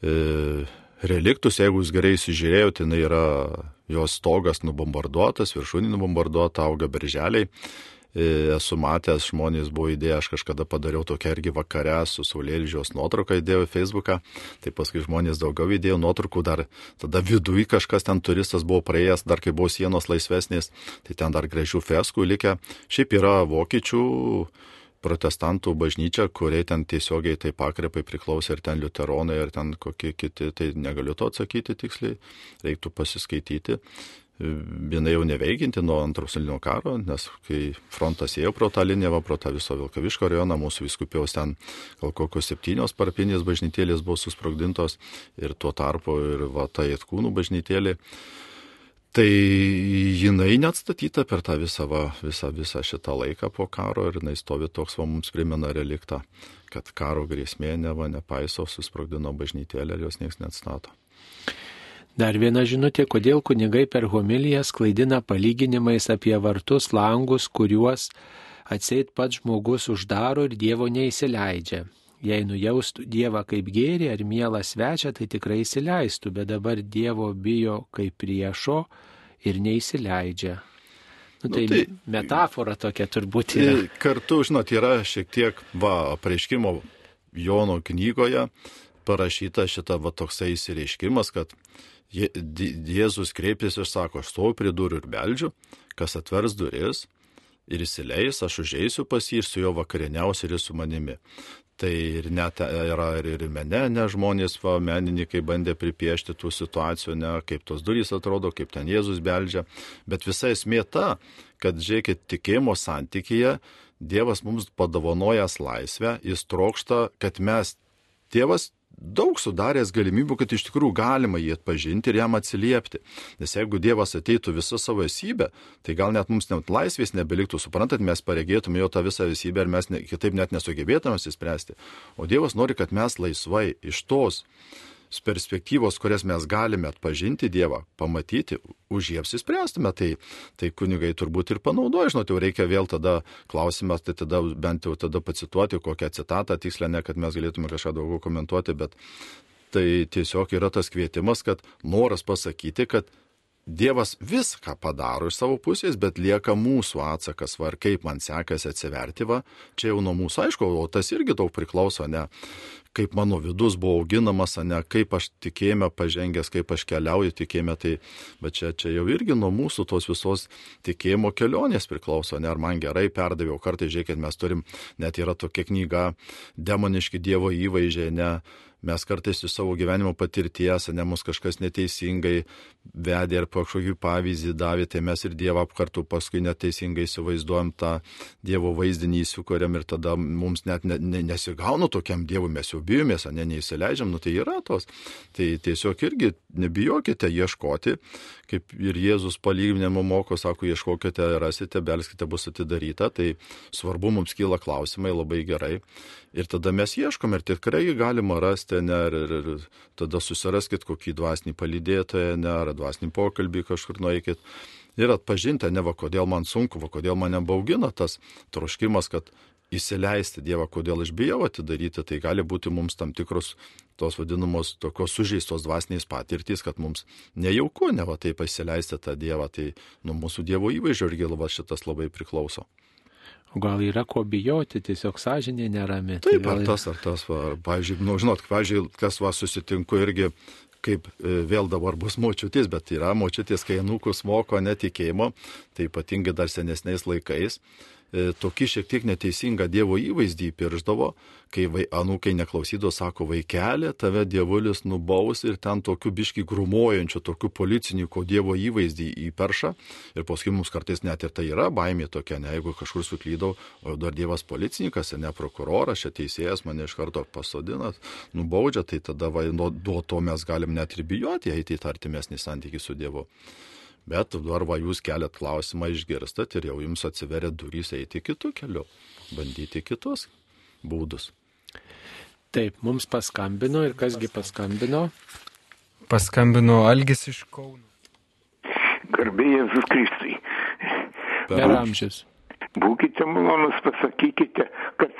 e, reliktus, jeigu jūs gerai įsižiūrėjote, tai yra jos stogas nubombarduotas, viršūnė nubombarduota, auga berželiai. E, esu matęs, žmonės buvo įdėję, aš kažkada padariau tokią irgi vakarę su Saulėlydžios nuotrauką įdėjau į Facebooką, tai paskui žmonės daugiau įdėjo nuotraukų, dar tada viduje kažkas ten turistas buvo praėjęs, dar kai buvo sienos laisvesnės, tai ten dar gražių feskų likę. Šiaip yra vokiečių protestantų bažnyčia, kuriai ten tiesiogiai tai pakrepai priklausė ir ten liuteronai, ir ten kokie kiti, tai negaliu to atsakyti tiksliai, reiktų pasiskaityti viena jau neveikinti nuo antro pasaulinio karo, nes kai frontas ėjo pro tą liniją, pro tą viso Vilkaviško rajoną, mūsų viskupijos ten gal kokios septynios parapinės bažnytėlės buvo susprogdintos ir tuo tarpu ir va, ta Jėtkūnų bažnytėlė. Tai jinai neatstatyta per tą visą, va, visą, visą šitą laiką po karo ir jinai stovi toks, va, mums primena reliktą, kad karo grėsmė neva nepaiso, susprogdino bažnytėlę ir jos niekas neatstato. Dar viena žinutė, kodėl kunigai per homilijas klaidina palyginimais apie vartus, langus, kuriuos atseit pats žmogus uždaro ir Dievo neįsileidžia. Jei nujaustų Dievą kaip gėrį ar mielą svečią, tai tikrai įsileistų, bet dabar Dievo bijo kaip priešo ir neįsileidžia. Nu, tai, nu, tai metafora tokia turbūt yra. Kartu, žinot, yra šiek tiek, va, pareiškimo Jono knygoje parašyta šita va toksai įsireiškimas, kad Jėzus kreipėsi ir sako, aš stoviu prie durų ir beldžiu, kas atvers duris ir įsileis, aš užeisiu pas jį ir su juo vakarieniausiu ir su manimi. Tai ir net yra ir, ir mene, ne žmonės, va, menininkai bandė pripiešti tų situacijų, ne kaip tos durys atrodo, kaip ten Jėzus beldžia, bet visa esmė ta, kad, žiūrėkit, tikėjimo santykyje Dievas mums padovanojęs laisvę, jis trokšta, kad mes, Dievas daug sudaręs galimybių, kad iš tikrųjų galima jį atpažinti ir jam atsiliepti. Nes jeigu Dievas ateitų visą savo esybę, tai gal net mums net laisvės nebeliktų, suprantat, mes paregėtume jo tą visą esybę ir mes ne, kitaip net nesugebėtume įspręsti. O Dievas nori, kad mes laisvai iš tos perspektyvos, kurias mes galime atpažinti Dievą, pamatyti, už jį apsispręstume, tai, tai kunigai turbūt ir panaudoja, žinot, jau reikia vėl tada klausimas, tai tada bent jau tada pacituoti kokią citatą, tikslę ne, kad mes galėtume kažką daugiau komentuoti, bet tai tiesiog yra tas kvietimas, kad noras pasakyti, kad Dievas viską padaro iš savo pusės, bet lieka mūsų atsakas, va, kaip man sekasi atsiverti, va, čia jau nuo mūsų, aišku, o tas irgi daug priklauso, ne, kaip mano vidus buvo auginamas, ne, kaip aš tikėjime pažengęs, kaip aš keliauju tikėjime, tai, bet čia, čia jau irgi nuo mūsų tos visos tikėjimo kelionės priklauso, ne, ar man gerai perdaviau, kartai žiūrėkit, mes turim, net yra tokia knyga, demoniški Dievo įvaizdžiai, ne, mes kartais iš savo gyvenimo patirties, ne mus kažkas neteisingai vedė ar kažkokį pavyzdį davė, tai mes ir Dievą kartu paskui neteisingai įsivaizduojam tą Dievo vaizdinį įsikuriam ir tada mums net ne, ne, nesigauna tokiam Dievui, mes jau bijomės, ne, neįsileidžiam, nu tai yra tos. Tai tiesiog irgi nebijokite ieškoti, kaip ir Jėzus palyginimo moko, sako, ieškokite, rasite, belskite, bus atidaryta, tai svarbu mums kyla klausimai labai gerai. Ir tada mes ieškom ir tikrai galima rasti, ne, ir, ir, ir tada susiraskit kokį dvasinį palydėtoją, ne, ar dvasinį pokalbį kažkur nueikit. Ir atpažinti, ne va, kodėl man sunku, va, kodėl mane baugina tas troškimas, kad įsileisti Dievą, kodėl aš bijau atidaryti, tai gali būti mums tam tikros tos vadinamos tokios sužeistos dvasiniais patirtys, kad mums nejauku, ne va taip įsileisti tą Dievą, tai nuo mūsų Dievo įvaizdžio irgi šitas labai priklauso. O gal yra ko bijoti, tiesiog sąžinė nerami. Taip, tai ar tas, ar tas, va, ar, pavyzdžiui, nu, žinot, pavyzdžiui, kas va susitinku irgi, kaip e, vėl dabar bus močiutės, bet yra močiutės, kai anūkus moko netikėjimo, tai ypatingai dar senesniais laikais, tokį šiek tiek neteisingą Dievo įvaizdį įpirždavo, kai vai, anūkai neklausydavo, sako, vaikelė, tave dievulis nubaus ir ten tokių biški grumuojančių, tokių policininkų Dievo įvaizdį įperša. Ir paskui mums kartais net ir tai yra baimė tokia, ne jeigu kažkur suklydau, o dar Dievas policininkas, ne prokuroras, čia teisėjas mane iš karto pasodina, nubaudžia, tai tada va, nuo, to mes galim net ir bijoti eiti į artimesnį santykį su Dievu. Bet va jūs keliat klausimą, išgirstat ir jau jums atsiveria durys eiti kitų kelių, bandyti kitus būdus. Taip, mums paskambino ir kasgi paskambino? Paskambino Algis iš Kauno. Garbė Jėzus Kristui. Per amžius. Būkite malonus, pasakykite, kad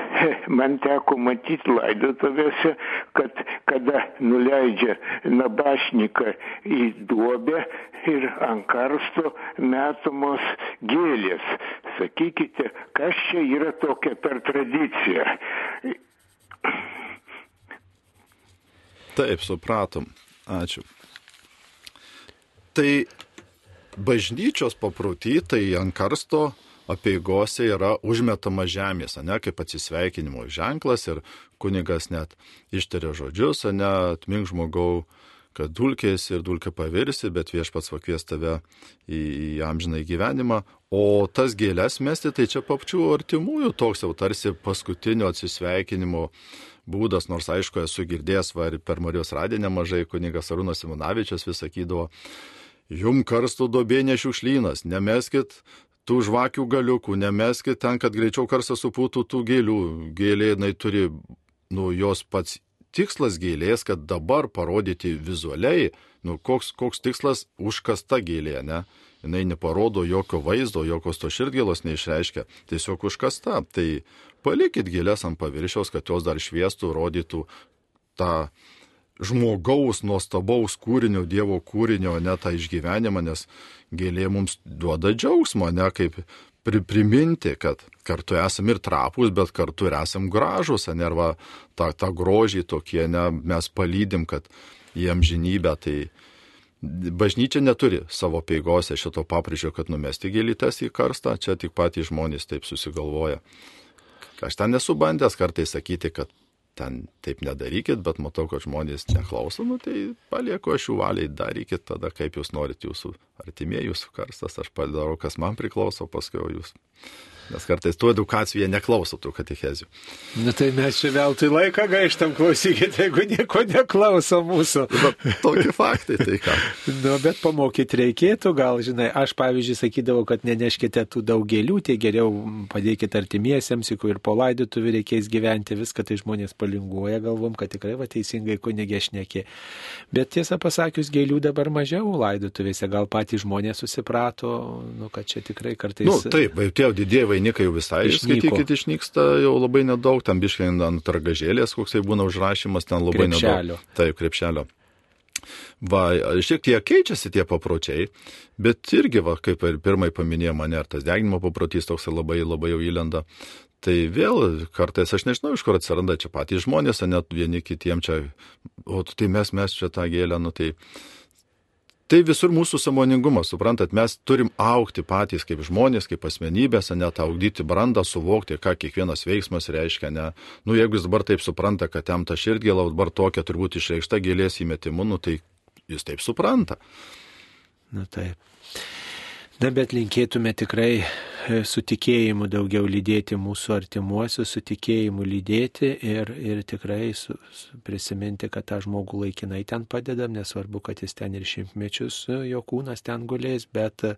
man teko matyti laidotuvėse, kad kada nuleidžia nabašniką į duobę ir ant karsto metamos gėlės. Sakykite, kas čia yra tokia per tradiciją. Taip, supratom. Ačiū. Tai bažnyčios paprotį, tai ant karsto apieigose yra užmetama žemės, ne, kaip atsisveikinimo ženklas ir kunigas net ištaria žodžius, ne, atmink žmogau, kad dulkės ir dulkė pavirsi, bet viešpats pakvies tave į, į amžiną gyvenimą, o tas gėlės mesti, tai čia papčių artimųjų toks jau tarsi paskutinio atsisveikinimo būdas, nors aišku esu girdėjęs, va ir per Marijos radiją nemažai kunigas Arūnas Simonavičius vis sakydavo, jum karstų dobė nešiukšlynas, nemeskit tų žvakių galiukų, nemeskit ten, kad greičiau karstas supūtų tų gėlių. Gėlė, jinai turi, nu, jos pats tikslas gėlės, kad dabar parodyti vizualiai, nu, koks, koks tikslas užkasta gėlė, ne? Jis neparodo jokio vaizdo, jokios to širdgėlos neišreiškia, tiesiog užkasta. Tai palikit gėlės ant paviršiaus, kad jos dar šviestų, rodytų tą žmogaus nuostabaus kūrinio, Dievo kūrinio, ne tą išgyvenimą, nes gėlė mums duoda džiaugsmo, ne kaip pri, priminti, kad kartu esame ir trapus, bet kartu ir esame gražus, ne arba tą, tą grožį tokie, ne, mes palydim, kad jiem žinybę, tai bažnyčia neturi savo peigose šito papričio, kad numesti gėlytes į karstą, čia tik patys žmonės taip susigalvoja. Aš ten nesu bandęs kartais sakyti, kad ten taip nedarykit, bet matau, kad žmonės neklauso, nu tai palieku aš jų valiai, darykit tada, kaip jūs norit jūsų artimieji, jūsų karstas, aš padarau, kas man priklauso, paskui jūs Nes kartais tų edukacijų jie neklauso tų katechezių. Na tai mes čia veltui laiką gaištam, klausykite, jeigu nieko neklauso mūsų. Bet tokie faktai, tai ką. nu, bet pamokyti reikėtų, gal, žinai, aš pavyzdžiui sakydavau, kad neneškite tų daug gėlių, tai geriau padėkite artimiesiems, jeigu ir po laidotuvių reikės gyventi, viską tai žmonės palinguoja, galvom, kad tikrai va teisingai kunigė šnekė. Bet tiesą pasakius, gėlių dabar mažiau laidotuvėse, gal patys žmonės susiprato, nu, kad čia tikrai kartais... Na, nu, taip, tie didieji vainikai jau visai Išnyko. skaitykit išnyksta, jau labai nedaug, tam biškai ant targažėlės, koksai būna užrašymas, ten labai Krepšelio. nedaug. Taip, krepšelio. Va, šiek tiek keičiasi tie papročiai, bet irgi, va, kaip ir pirmai paminėjo mane, ar tas deginimo paprotys toks labai labai jau įlenda. Tai vėl kartais aš nežinau, iš kur atsiranda čia patys žmonės, net vieni kitiem čia, o tai mes, mes čia tą gėlę, nu tai Tai visur mūsų samoningumas, suprantat, mes turim aukti patys kaip žmonės, kaip asmenybės, net augdyti brandą, suvokti, ką kiekvienas veiksmas reiškia. Ne. Nu, jeigu jis dabar taip supranta, kad jam ta širdgėla dabar tokia turbūt išreikšta gėlės įmetimu, nu, tai jis taip supranta. Na taip. Na, bet linkėtume tikrai su tikėjimu daugiau lydėti mūsų artimuosius, su tikėjimu lydėti ir, ir tikrai su, su prisiminti, kad tą žmogų laikinai ten padedam, nesvarbu, kad jis ten ir šimtmečius e, jo kūnas ten gulės, bet e,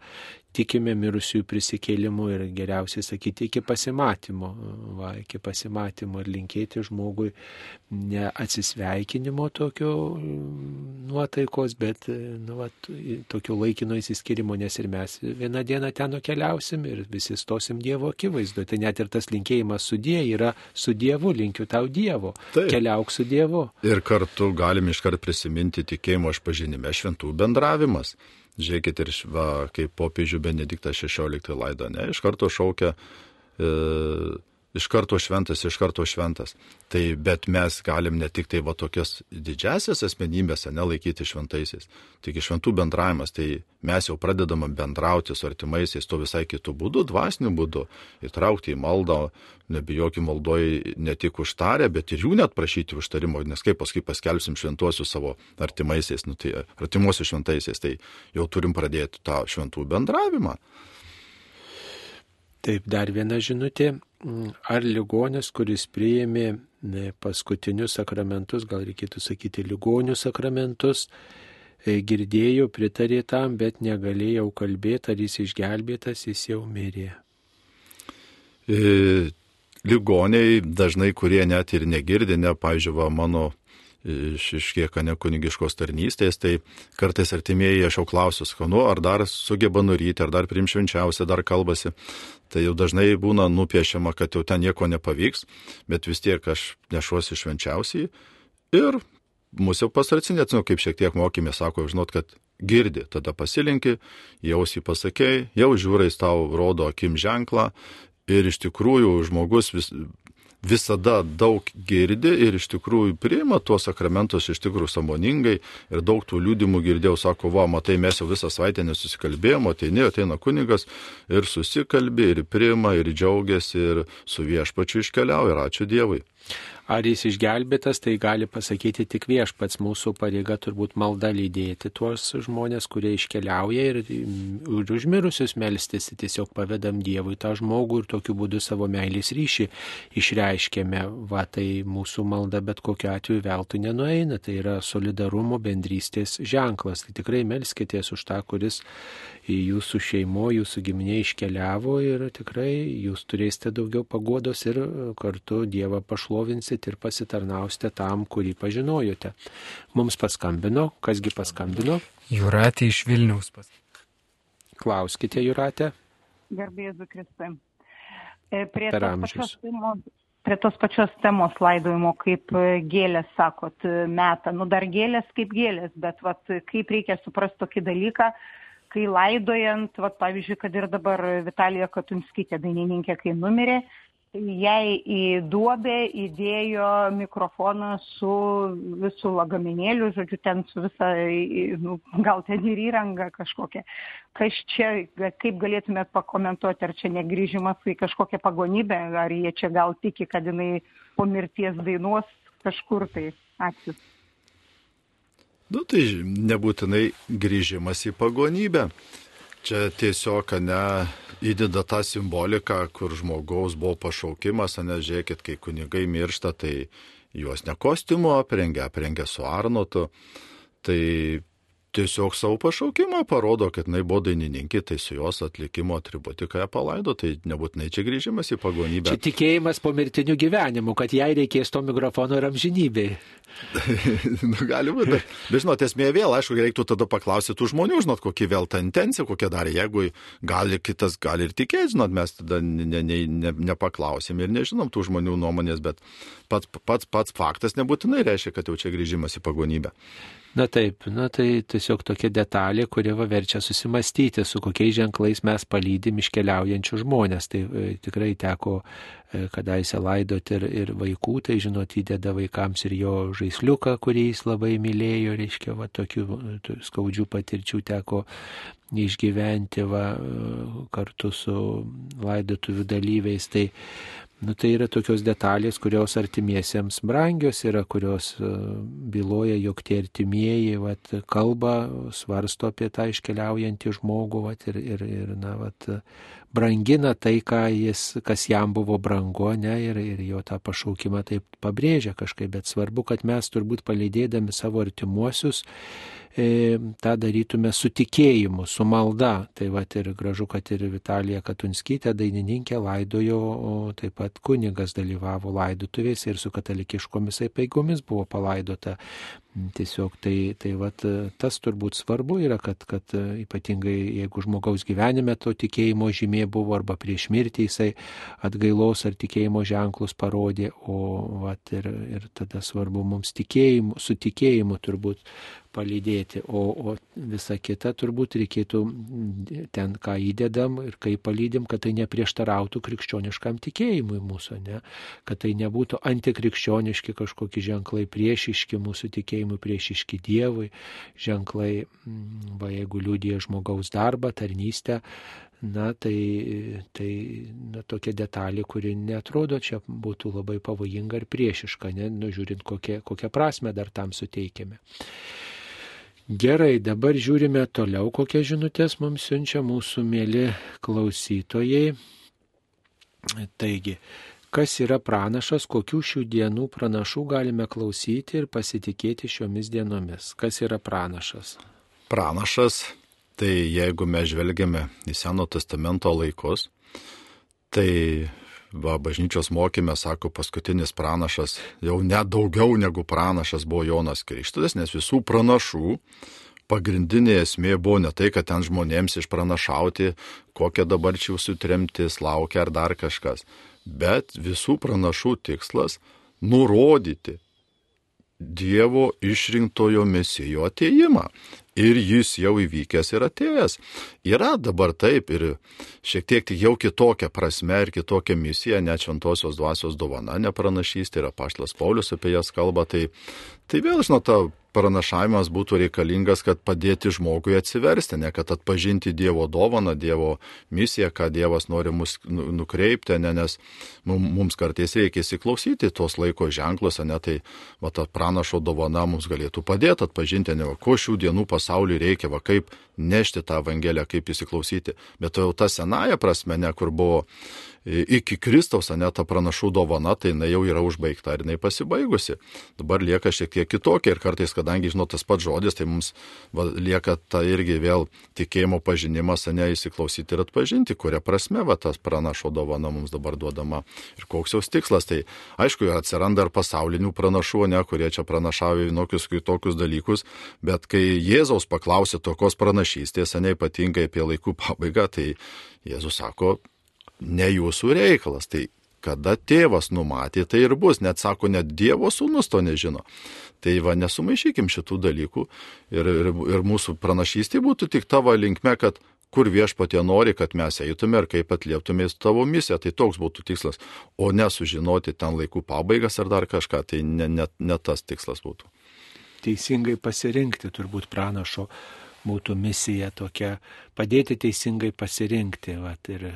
tikime mirusiųjų prisikėlimu ir geriausiai sakyti iki pasimatymo, va, iki pasimatymo ir linkėti žmogui ne atsisveikinimo tokio nuotaikos, bet nu, va, tokio laikino įsiskirimo, nes ir mes vieną dieną ten nukeliausim ir visi stosim Dievo akivaizdu. Tai net ir tas linkėjimas su Dievu yra su Dievu, linkiu tau Dievo. Taip. Keliauk su Dievu. Ir kartu galim iškart prisiminti tikėjimo išpažinime šventų bendravimas. Žiūrėkit ir va, kaip popiežių Benediktas XVI laido, ne, iš karto šaukia e, iš karto šventas, iš karto šventas. Tai bet mes galim ne tik tai va tokias didžiasias asmenybės, nelaikyti šventaisiais, tik šventų bendravimas, tai mes jau pradedam bendrauti su artimaisiais tuo visai kitų būdų, dvasiniu būdu, įtraukti į maldą, nebijokim maldoji ne tik užtarę, bet ir jų net prašyti užtarimo, nes kaip paskui paskelbsim šventuosius savo artimaisiais, nu, tai artimuosius šventaisiais, tai jau turim pradėti tą šventų bendravimą. Taip, dar viena žinutė. Ar ligonis, kuris priėmė paskutinius sakramentus, gal reikėtų sakyti ligonių sakramentus, e, girdėjo, pritarė tam, bet negalėjau kalbėti, ar jis išgelbėtas, jis jau mirė. E, ligoniai dažnai, kurie net ir negirdi, ne, pažiūrėjau, mano iš, iš kiek ne kunigiškos tarnystės, tai kartais artimieji aš jau klausiu, skanu, ar dar sugeba nuryti, ar dar primšvenčiausia, dar kalbasi. Tai jau dažnai būna nupiešiama, kad jau ten nieko nepavyks, bet vis tiek aš nešuosi švenčiausiai ir mūsų jau pastarcinė, nu, kaip šiek tiek mokymė, sako, žinot, kad girdi, tada pasilinki, jausį pasakėjai, jau žiūrais tau rodo akim ženklą ir iš tikrųjų žmogus vis, visada daug girdi ir iš tikrųjų priima tuos sakramentus iš tikrųjų samoningai ir daug tų liūdimų girdėjau, sako, va, matai, mes jau visą savaitę nesusikalbėjome, ateini, ateina kunigas ir susikalbė ir priima ir džiaugiasi ir su viešpačiu iškeliauja ir ačiū Dievui. Ar jis išgelbėtas, tai gali pasakyti tik viešpats. Mūsų pareiga turbūt malda lydėti tuos žmonės, kurie iškeliauja ir už užmirusius melstis. Tiesiog pavedam Dievui tą žmogų ir tokiu būdu savo meilės ryšį išreiškėme. Va tai mūsų malda bet kokiu atveju veltui nenueina. Tai yra solidarumo bendrystės ženklas. Tai tikrai melskitės už tą, kuris jūsų šeimo, jūsų giminė iškeliavo ir tikrai jūs turėsite daugiau pagodos ir kartu Dievą pašlovinsit ir pasitarnausite tam, kurį pažinojote. Mums paskambino, kasgi paskambino? Juratė iš Vilniaus pas. Klauskite, Juratė. Garbėzu Kristai. E, prie per amžius. Prie tos pačios temos laidojimo, kaip gėlės, sakot, meta. Nu, dar gėlės kaip gėlės, bet vat, kaip reikia suprasti tokį dalyką, kai laidojant, vat, pavyzdžiui, kad ir dabar Vitalija Katunskytė, dainininkė, kai numirė, jai į duobę įdėjo mikrofoną su visų lagaminėliu, žodžiu, ten su visa, nu, gal ten ir įranga kažkokia. Kas čia, kaip galėtumėt pakomentuoti, ar čia negryžimas į kažkokią pagonybę, ar jie čia gal tiki, kad jinai po mirties dainuos kažkur tai. Ačiū. Nu tai nebūtinai grįžimas į pagonybę. Čia tiesiog, ne, įdeda tą simboliką, kur žmogaus buvo pašaukimas, ne, žiūrėkit, kai kunigai miršta, tai juos ne kostiumu aprengia, aprengia su Arnotu. Tai tiesiog savo pašaukimą parodo, kad jinai buvo dainininkė, tai su jos atlikimo atributika ją palaido, tai nebūtinai čia grįžimas į pagonybę. Čia tikėjimas po mirtiniu gyvenimu, kad jai reikės to mikrofono ir amžinybei. nu, gali būti, bet, bet žinot, esmė vėl, aišku, reiktų tada paklausyti tų žmonių, žinot, kokia vėl ta intencija, kokia darė, jeigu gali kitas, gali ir tikėti, žinot, mes tada ne, ne, ne, nepaklausim ir nežinom tų žmonių nuomonės, bet pats, pats, pats faktas nebūtinai reiškia, kad jau čia grįžimas į pagonybę. Na taip, na tai tiesiog tokia detalė, kuri va verčia susimastyti, su kokiais ženklais mes palydim iškeliaujančių žmonės. Tai e, tikrai teko e, kadaise laidoti ir, ir vaikų, tai žinot, įdeda vaikams ir jo žaisliuką, kurį jis labai mylėjo, reiškia, va tokių skaudžių patirčių teko išgyventi va, e, kartu su laidotuvių dalyviais. Tai Nu, tai yra tokios detalės, kurios artimiesiems brangios yra, kurios e, byloja, jog tie artimieji vat, kalba, svarsto apie tą iškeliaujantį žmogų vat, ir, ir, ir na, vat, brangina tai, jis, kas jam buvo brangu, ne, ir, ir jo tą pašaukimą taip pabrėžia kažkaip, bet svarbu, kad mes turbūt palydėdami savo artimuosius, E, tą darytume su tikėjimu, su malda. Tai va ir gražu, kad ir Vitalija Katunskytė, dainininkė, laidojo, o taip pat kunigas dalyvavo laidotuvėse ir su katalikiškomis apeigomis buvo palaidota. Tiesiog tai, tai vat, tas turbūt svarbu yra, kad, kad ypatingai jeigu žmogaus gyvenime to tikėjimo žymė buvo arba prieš mirtį jisai atgailos ar tikėjimo ženklus parodė, o vat, ir, ir tada svarbu mums tikėjimu, su tikėjimu turbūt palydėti, o, o visa kita turbūt reikėtų ten, ką įdedam ir kaip palydim, kad tai neprieštarautų krikščioniškam tikėjimui mūsų, ne? kad tai nebūtų antikrikščioniški kažkokie ženklai priešiški mūsų tikėjimui, priešiški Dievui, ženklai, mm, va jeigu liūdė žmogaus darbą, tarnystę, na tai, tai na, tokia detalė, kuri netrodo čia būtų labai pavojinga ir priešiška, ne, nužiūrint kokią, kokią prasme dar tam suteikėme. Gerai, dabar žiūrime toliau, kokias žinutės mums siunčia mūsų mėly klausytojai. Taigi, kas yra pranašas, kokių šių dienų pranašų galime klausyti ir pasitikėti šiomis dienomis? Kas yra pranašas? Pranašas, tai jeigu mes žvelgiame į Seno testamento laikus, tai va, bažnyčios mokymė, sako, paskutinis pranašas, jau net daugiau negu pranašas buvo Jonas Krikštas, nes visų pranašų pagrindinė esmė buvo ne tai, kad ten žmonėms išpranašauti, kokia dabar čia jūsų tremtis laukia ar dar kažkas, bet visų pranašų tikslas nurodyti Dievo išrinktojo mesijo ateimą ir jis jau įvykęs ir atėjęs. Yra dabar taip ir šiek tiek jau kitokia prasme ir kitokia misija, net šventosios dvasios dovana, nepranašystė yra paštlas Paulius apie jas kalba, tai, tai vėl, žinot, ta pranašavimas būtų reikalingas, kad padėti žmogui atsiversti, ne kad atpažinti Dievo dovaną, Dievo misiją, ką Dievas nori mus nu, nukreipti, ne, nes mums kartais reikia įsiklausyti tos laiko ženklus, ne tai va, ta pranašo dovana mums galėtų padėti atpažinti, ne va, ko šių dienų pasauliui reikia, va, kaip nešti tą Evangeliją, kaip įsiklausyti. Bet jau ta senaja prasme, ne kur buvo iki Kristaus, ne ta pranašų dovana, tai jinai jau yra užbaigta ir jinai pasibaigusi. Dabar lieka šiek tiek kitokia ir kartais, kadangi žinot tas pats žodis, tai mums va, lieka ta irgi vėl tikėjimo pažinimas, ne įsiklausyti ir atpažinti, kuria prasme va, tas pranašo dovana mums dabar duodama ir koks jos tikslas. Tai aišku, atsiranda ir pasaulinių pranašų, ne, kurie čia pranašauja vienokius kitokius dalykus, bet kai Jėzaus paklausė tokios pranašystės, ne ypatingai apie laikų pabaigą, tai Jėzus sako, ne jūsų reikalas. Tai kada tėvas numatė, tai ir bus. Net sako, net Dievo sūnus to nežino. Tai va, nesumaišykim šitų dalykų ir, ir, ir mūsų pranašystė būtų tik tavo linkme, kad kur viešpatė nori, kad mes eitume ir kaip atlieptume tavo misiją. Tai toks būtų tikslas. O nesužinoti ten laikų pabaigas ar dar kažką, tai ne, ne, ne tas tikslas būtų. Teisingai pasirinkti turbūt pranašo būtų misija tokia, padėti teisingai pasirinkti. Vat, ir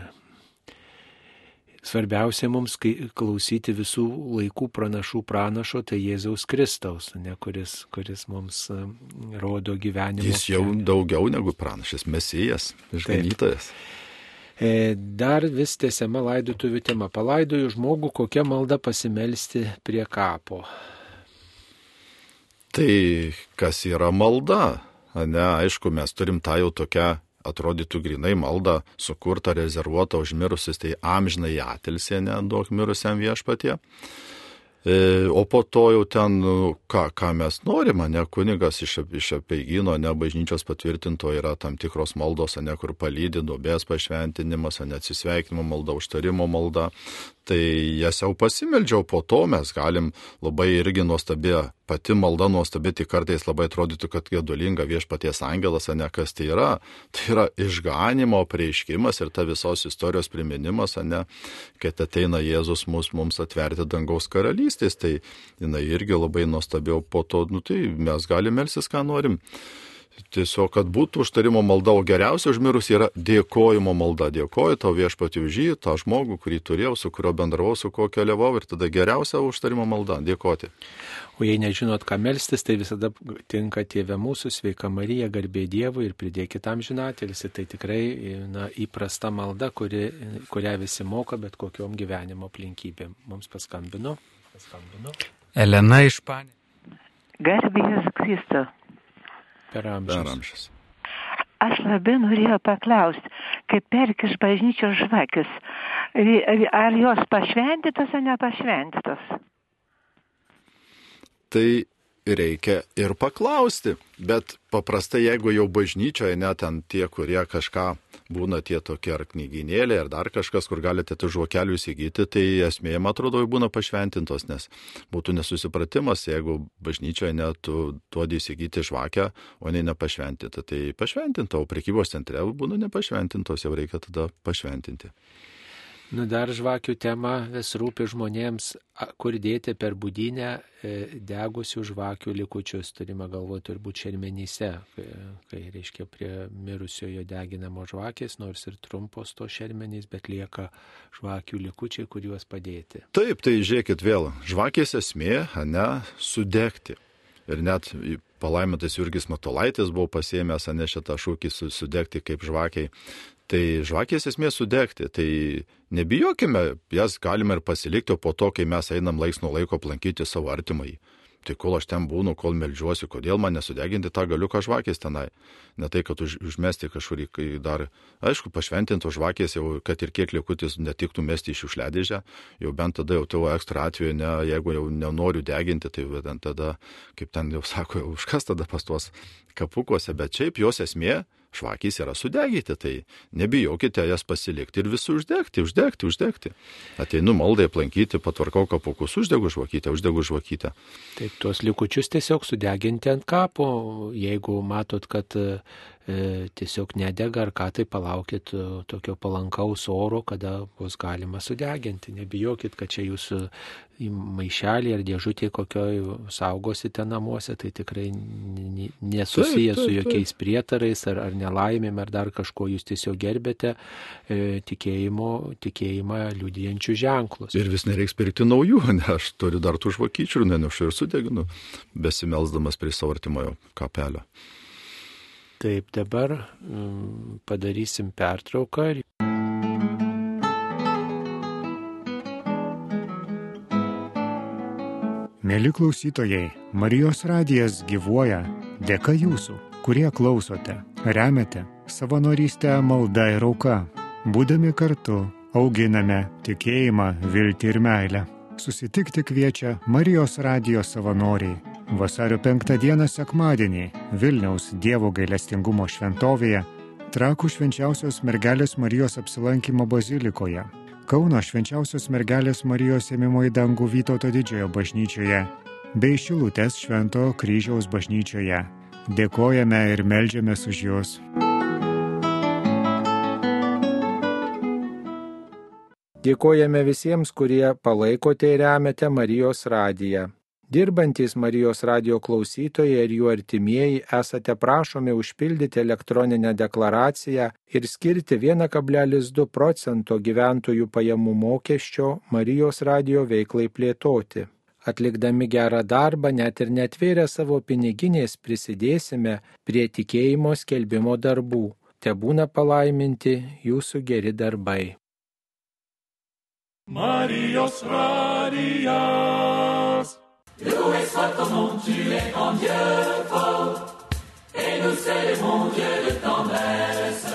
Svarbiausia mums klausyti visų laikų pranašų pranašo, tai Jėzaus Kristaus, ne, kuris, kuris mums e, rodo gyvenimą. Jis jau daugiau negu pranašas, mesijas, išganytojas. E, dar vis tęsiama laidotuvių tema. Palaidoju žmogų, kokią maldą pasimelsti prie kapo. Tai kas yra malda? Ne, aišku, mes turim tą jau tokią atrodytų grinai malda sukurta, rezervuota užmirusius, tai amžinai atilsė, neduok mirusiam viešpatie. E, o po to jau ten, nu, ką, ką mes norime, ne kunigas iš, iš apeigino, ne bažnyčios patvirtinto yra tam tikros maldos, ne kur palydė, dobės pašventinimas, ne atsisveikinimo malda, užtarimo malda. Tai jas jau pasimeldžiau, po to mes galim labai irgi nuostabė, pati malda nuostabi, tik kartais labai atrodytų, kad gedulinga viešpaties angelas, ne kas tai yra. Tai yra išganimo prieiškimas ir ta visos istorijos priminimas, ne, kad ateina Jėzus mus, mums atverti dangaus karalystės, tai jinai irgi labai nuostabiau po to, nu tai mes galime melsis, ką norim. Tiesiog, kad būtų užtarimo malda, o geriausia užmirus yra dėkojimo malda. Dėkoju tau viešpati už jį, tą žmogų, kurį turėjau, su kuriuo bendravau, su kuo keliavau ir tada geriausia užtarimo malda - dėkoti. O jei nežinot, ką melstis, tai visada tinka Tėvė mūsų, sveika Marija, garbė Dievui ir pridėkite tam žinatelis. Tai tikrai na, įprasta malda, kuri, kurią visi moka, bet kokiom gyvenimo aplinkybėm. Mums paskambino. paskambino. Elena iš Panė. Garbė Jėzus Kristus per amžius. Per amžius. Aš labai norėjau paklausti, kaip perkis bažnyčios žvakis, ar jos pašventytos ar nepašventytos? Tai reikia ir paklausti, bet paprastai jeigu jau bažnyčioje, net ten tie, kurie kažką būna tie tokie ar knyginėliai, ar dar kažkas, kur galite tų žuokelių įsigyti, tai esmė, man atrodo, būna pašventintos, nes būtų nesusipratimas, jeigu bažnyčioje net tu duodi įsigyti žvakę, o ne nepašventinta. Tai pašventinta, o prekybos centre būna nepašventintos, jau reikia tada pašventinti. Nu, dar žvakių tema vis rūpi žmonėms, kur dėti per būdinę e, degusių žvakių likučius, turime galvoti turbūt šermenyse, kai, kai reiškia prie mirusiojo deginamo žvakės, nors ir trumpos to šermenys, bet lieka žvakių likučiai, kuriuos padėti. Taip, tai žiūrėkit vėl, žvakės esmė, ne, sudegti. Ir net palaimintas Jurgis Matolaitis buvo pasėmęs, ne šitą šūkį sudegti kaip žvakiai. Tai žvakės esmė sudegti, tai nebijokime, jas galime ir pasilikti, o po to, kai mes einam laiks nuo laiko aplankyti savo artimai. Tai kol aš ten būnu, kol melžiuosi, kodėl man nesudeginti tą galiuką žvakės tenai. Ne tai, kad už, užmesti kažkurį, kai dar, aišku, pašventintų žvakės jau, kad ir kiek likutis netiktų mesti iš šiukšliadėžę, jau bent tada jau tavo ekstra atveju, ne, jeigu jau nenoriu deginti, tai tada, kaip ten jau sako, už kas tada pas tuos kapukuose, bet šiaip jos esmė švakys yra sudegyti, tai nebijokite jas pasilikti ir visų uždegti, uždegti, uždegti. Ateinu maldai aplankyti, patvarkau kapukus, uždegu žvakytę, uždegu žvakytę. Taip, tuos likučius tiesiog sudeginti ant kapo, jeigu matot, kad tiesiog nedega ar ką, tai palaukit e, tokio palankaus oro, kada bus galima sudeginti. Nebijokit, kad čia jūsų maišelį ar dėžutė kokioj saugosite namuose, tai tikrai nesusiję su jokiais prietarais ar, ar nelaimėm ar dar kažko, jūs tiesiog gerbėte e, tikėjimo, tikėjimą liudijančių ženklus. Ir vis nereiks pirkti naujų, ne, aš turiu dar tų žvakyčių nenušu ir sudeginu, besimelsdamas prie savo artimojo kapelio. Taip, dabar um, padarysim pertrauką. Mėly klausytojai, Marijos radijas gyvuoja dėka jūsų, kurie klausote, remiate savanorystę, maldą ir auką. Būdami kartu auginame tikėjimą, viltį ir meilę. Susitikti kviečia Marijos radijos savanoriai Vasario 5 dieną sekmadienį Vilniaus Dievo gailestingumo šventovėje, Trakų švenčiausios mergelės Marijos apsilankimo bazilikoje, Kauno švenčiausios mergelės Marijos ėmimo į dangų Vytauto didžiojo bažnyčioje bei Šilutės Švento kryžiaus bažnyčioje. Dėkojame ir melžiamės už juos. Dėkojame visiems, kurie palaikote ir remiate Marijos radiją. Dirbantys Marijos radio klausytojai ir jų artimieji esate prašomi užpildyti elektroninę deklaraciją ir skirti 1,2 procento gyventojų pajamų mokesčio Marijos radio veiklai plėtoti. Atlikdami gerą darbą, net ir netvėrę savo piniginės prisidėsime prie tikėjimo skelbimo darbų. Te būna palaiminti jūsų geri darbai. Marijos radijas. Loué soit ton nom, tu es en Dieu fort, et nous célébrons Dieu de tendresse.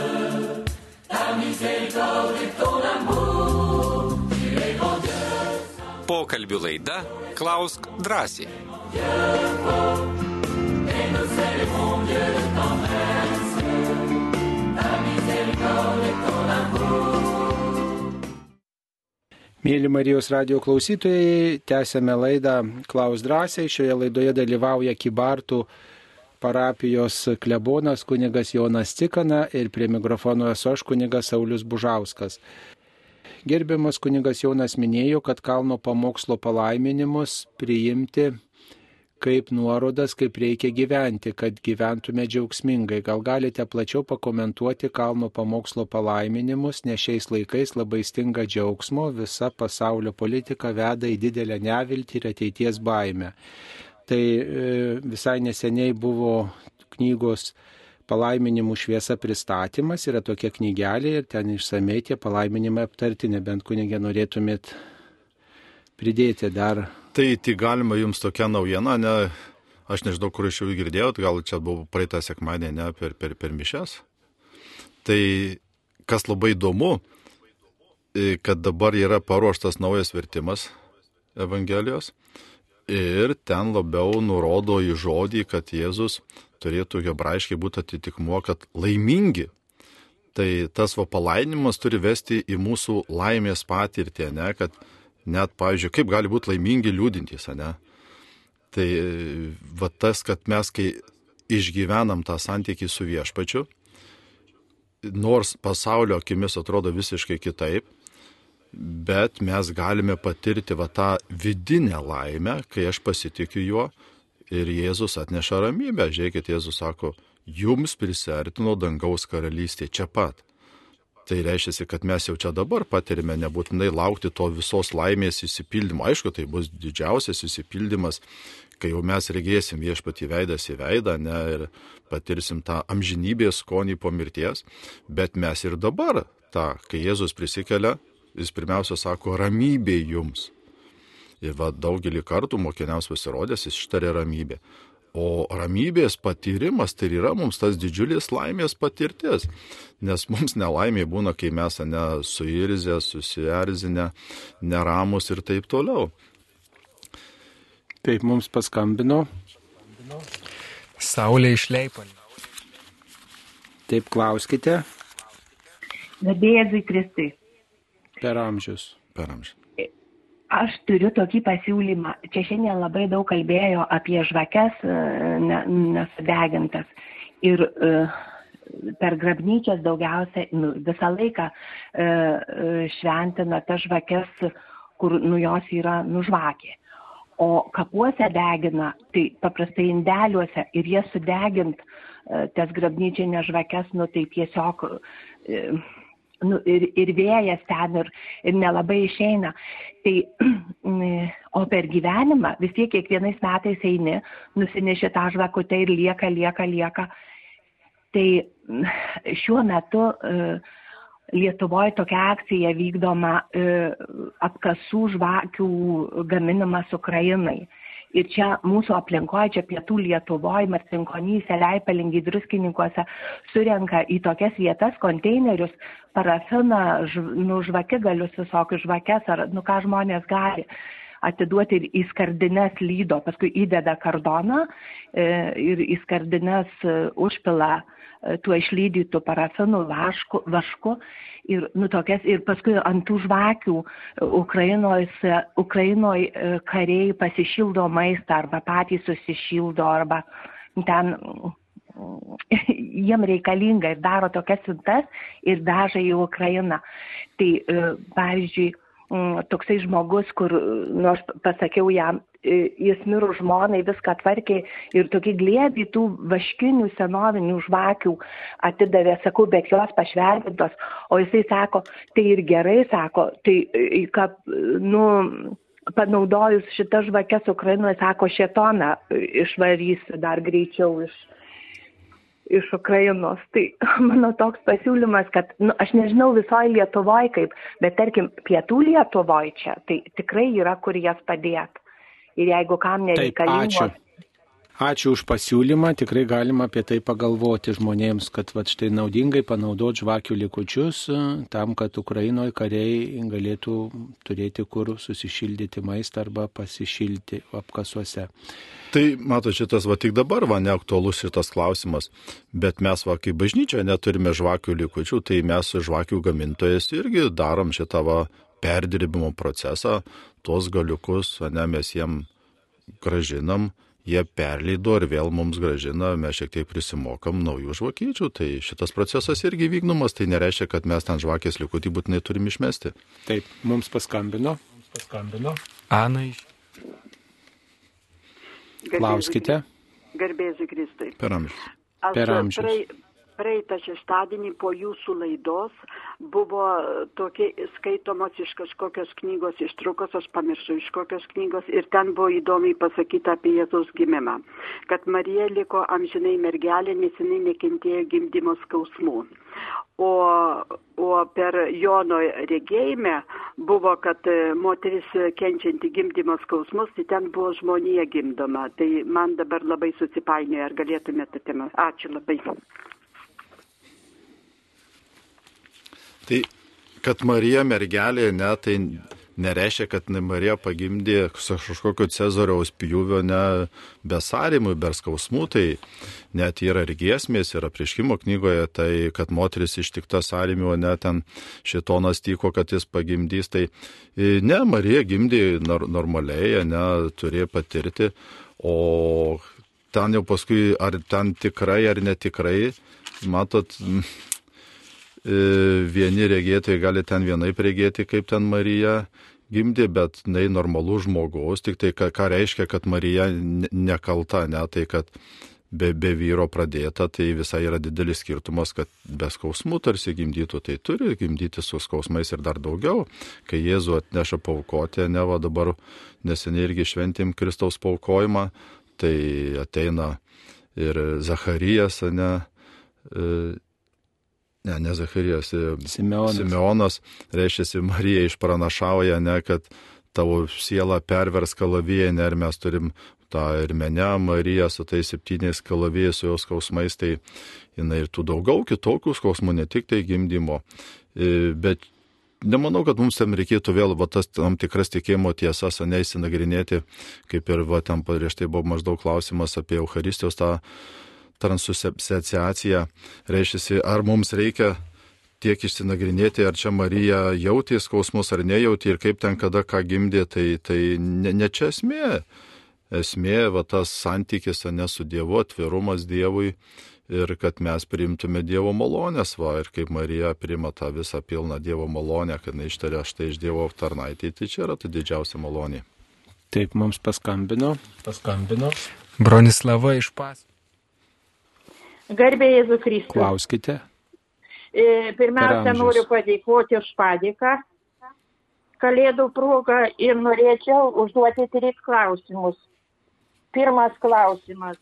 Ta miséricorde et ton amour, tu es grand Dieu. Pokalbių laida Klausk drąsiai. Mėly Marijos radio klausytojai, tęsėme laidą Klaus drąsiai. Šioje laidoje dalyvauja Kibartų parapijos klebonas kunigas Jonas Cikana ir prie mikrofono esu aš kunigas Saulis Bužauskas. Gerbiamas kunigas Jonas minėjo, kad kalno pamokslo palaiminimus priimti kaip nuorodas, kaip reikia gyventi, kad gyventume džiaugsmingai. Gal galite plačiau pakomentuoti kalno pamokslo palaiminimus, nes šiais laikais labai stinga džiaugsmo, visa pasaulio politika veda į didelę neviltį ir ateities baimę. Tai e, visai neseniai buvo knygos palaiminimų šviesa pristatymas, yra tokia knygelė ir ten išsamei tie palaiminimai aptarti, nebent kunigė norėtumėt pridėti dar Tai tik galima jums tokia naujiena, ne, aš nežinau, kur iš jų girdėjot, gal čia buvo praeitą sekmadienį ne, per, per, per mišes. Tai kas labai įdomu, kad dabar yra paruoštas naujas vertimas Evangelijos ir ten labiau nurodo į žodį, kad Jėzus turėtų hebrajiškai būti atitikmuo, kad laimingi. Tai tas va palainimas turi vesti į mūsų laimės patirtį, ne, kad net, pavyzdžiui, kaip gali būti laimingi liūdintys, ne? Tai va tas, kad mes, kai išgyvenam tą santykį su viešpačiu, nors pasaulio akimis atrodo visiškai kitaip, bet mes galime patirti va tą vidinę laimę, kai aš pasitikiu juo ir Jėzus atneša ramybę. Žiūrėkit, Jėzus sako, jums prisertino dangaus karalystė čia pat. Tai reiškia, kad mes jau čia dabar patirime nebūtinai laukti to visos laimės įsipildymo. Aišku, tai bus didžiausias įsipildymas, kai jau mes regėsim viešpatį veidas į veidą ne, ir patirsim tą amžinybės skonį po mirties, bet mes ir dabar tą, kai Jėzus prisikelia, jis pirmiausia sako ramybė jums. Ir va daugelį kartų mokiniams pasirodęs jis ištarė ramybė. O ramybės patyrimas tai yra mums tas didžiulis laimės patirtis. Nes mums nelaimė būna, kai mes ne suirzę, susierzinę, neramus ir taip toliau. Taip mums paskambino. Saulė išleipalė. Taip klauskite. Garbėjai Kristui. Per amžius. Per amžius. Aš turiu tokį pasiūlymą. Čia šiandien labai daug kalbėjo apie žvakes e, nesudegintas. Ir e, per grabnyčias daugiausia nu, visą laiką e, šventina tas žvakes, kur nu jos yra nužvakė. O kapuose degina, tai paprastai indeliuose ir jie sudegint tas grabnyčiai žvakes, nu tai tiesiog nu, ir, ir vėjas ten ir, ir nelabai išeina. Tai, o per gyvenimą vis tiek kiekvienais metais eini, nusineši tą žvakutę ir lieka, lieka, lieka. Tai šiuo metu uh, Lietuvoje tokia akcija vykdoma uh, apkasų žvakių gaminimas Ukrainai. Uh, ir čia mūsų aplinkoje, čia pietų Lietuvoje, Marcinkonyse, Leipelingi, Druskininkose surenka į tokias vietas konteinerius parafiną, nu, žvakigalius visokius žvakes, ar, nu, ką žmonės gali atiduoti ir į skardines lydo, paskui įdeda kardoną e, ir į skardines e, užpila e, tuo išlydytų parafinų vašku, vašku ir, nu, tokias, ir paskui ant tų žvakių Ukrainoje, Ukrainoje kariai pasišildo maistą arba patys susišildo arba ten jiem reikalinga ir daro tokias siuntas ir veža į Ukrainą. Tai, pavyzdžiui, Mm, toksai žmogus, kur, nors pasakiau jam, jis mirų žmonai viską tvarkė ir tokį glėbį tų vaškinių senovinių žvakių atidavė, sakau, bet jos pašventintos, o jisai sako, tai ir gerai, sako, tai, kad, nu, panaudojus šitas žvakes Ukrainoje, sako, šetoną išvarys dar greičiau iš iš Ukrainos. Tai mano toks pasiūlymas, kad, nu, aš nežinau visoje Lietuvoje kaip, bet tarkim, pietų Lietuvoje čia, tai tikrai yra kur jas padėti. Ir jeigu kam nereikalingos. Taip, ačiū. Ačiū už pasiūlymą, tikrai galima apie tai pagalvoti žmonėms, kad va štai naudingai panaudoti žvakių likučius e, tam, kad Ukrainoje kariai galėtų turėti kur susišildyti maistą arba pasišilti apkasuose. Tai mato, šitas va tik dabar va neaktualus šitas klausimas, bet mes va kaip bažnyčia neturime žvakių likučių, tai mes žvakių gamintojas irgi darom šitą va perdirbimo procesą, tuos galiukus, ne, mes jiem gražinam, jie perleido ir vėl mums gražina, mes šiek tiek prisimokam naujų žvakyčių. Tai šitas procesas irgi vykdomas, tai nereiškia, kad mes ten žvakės likutį būtinai turim išmesti. Taip, mums paskambino. Mums paskambino. Ana iš. Klauskite. Garbėsiu Kristui. Per amžius. Per amžius. Praei, praeitą šeštadienį po jūsų laidos buvo tokie skaitomos iš kažkokios knygos ištraukos, aš pamiršau iš kokios knygos, ir ten buvo įdomiai pasakyta apie Jėzaus gimimą, kad Marija liko amžinai mergelė, nes jinai nekentėjo gimdymo skausmų. O, o per Jono regėjime buvo, kad moteris kenčianti gimdymo skausmus, tai ten buvo žmonija gimdoma. Tai man dabar labai susipainioja, ar galėtumėte temą. Ačiū labai. Tai, kad Marija mergelė, ne, tai nereiškia, kad Marija pagimdė kažkokio Cezariaus pjūvio ne be sąrimų, be skausmų, tai net yra ir giesmės, yra prieškimo knygoje, tai kad moteris ištikta sąrimiu, ne ten šitonas tyko, kad jis pagimdys, tai ne, Marija gimdė normaliai, ne, turėjo patirti, o ten jau paskui, ar ten tikrai ar netikrai, matot, E, vieni regėtojai gali ten vienaip regėti, kaip ten Marija gimdė, bet jinai normalų žmogaus, tik tai ką, ką reiškia, kad Marija nekalta, ne tai, kad be, be vyro pradėta, tai visai yra didelis skirtumas, kad be skausmų tarsi gimdytų, tai turi gimdyti su skausmais ir dar daugiau. Kai Jėzų atneša paukoti, ne va dabar neseniai irgi šventim Kristaus paukojimą, tai ateina ir Zacharijas, ne, e, ne, ne Zacharijas, e, Simeonas. Simeonas, reiškia, Marija išpranašauja, ne, kad tavo siela pervers kalavienę ir mes turim tą ir menę Mariją su tais septyniais kalavėjais, su jos skausmais, tai jinai ir tų daugiau kitokių skausmų, ne tik tai gimdymo. E, bet nemanau, kad mums tam reikėtų vėl va, tas tam tikras tikėjimo tiesas, neįsinagrinėti, kaip ir va, ten prieš tai buvo maždaug klausimas apie Euharistijos tą transasociacija, reiškia, ar mums reikia tiek išsinagrinėti, ar čia Marija jautė skausmus ar nejautė ir kaip ten kada ką gimdė, tai, tai ne, ne čia esmė. Esmė, va tas santykis, ne su Dievu, atvirumas Dievui ir kad mes priimtume Dievo malonės, va, ir kaip Marija priima tą visą pilną Dievo malonę, kad neištarė štai iš Dievo tarnaitį, tai čia yra ta didžiausia malonė. Taip, mums paskambino. Paskambino. Bronislava iš pas. Garbė Jėzų Kristų. Klauskite. E, pirmiausia, noriu padėkoti už padėką Kalėdų progą ir norėčiau užduoti tris klausimus. Pirmas klausimas.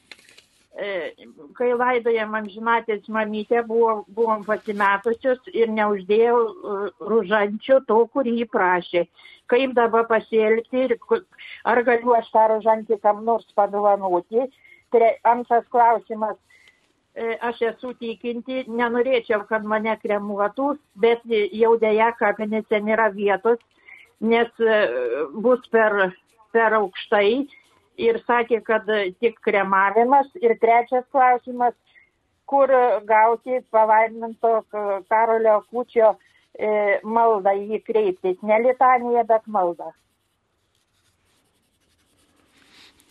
E, kai laidojam amžinatės mamytę, buvo, buvom pasimetusios ir neuždėjau e, ružančių to, kurį jį prašė. Kaip dabar pasielgti ir ar galiu aš tą ružantį kam nors padovanoti? Antras klausimas aš esu tikinti, nenorėčiau, kad mane kremuotų, bet jau dėja kapinėse nėra vietos, nes e, bus per, per aukštai ir sakė, kad tik kremavimas. Ir trečias klausimas, kur gauti palaiminto Karolio Kučio e, maldą jį kreiptis. Ne litanija, bet malda.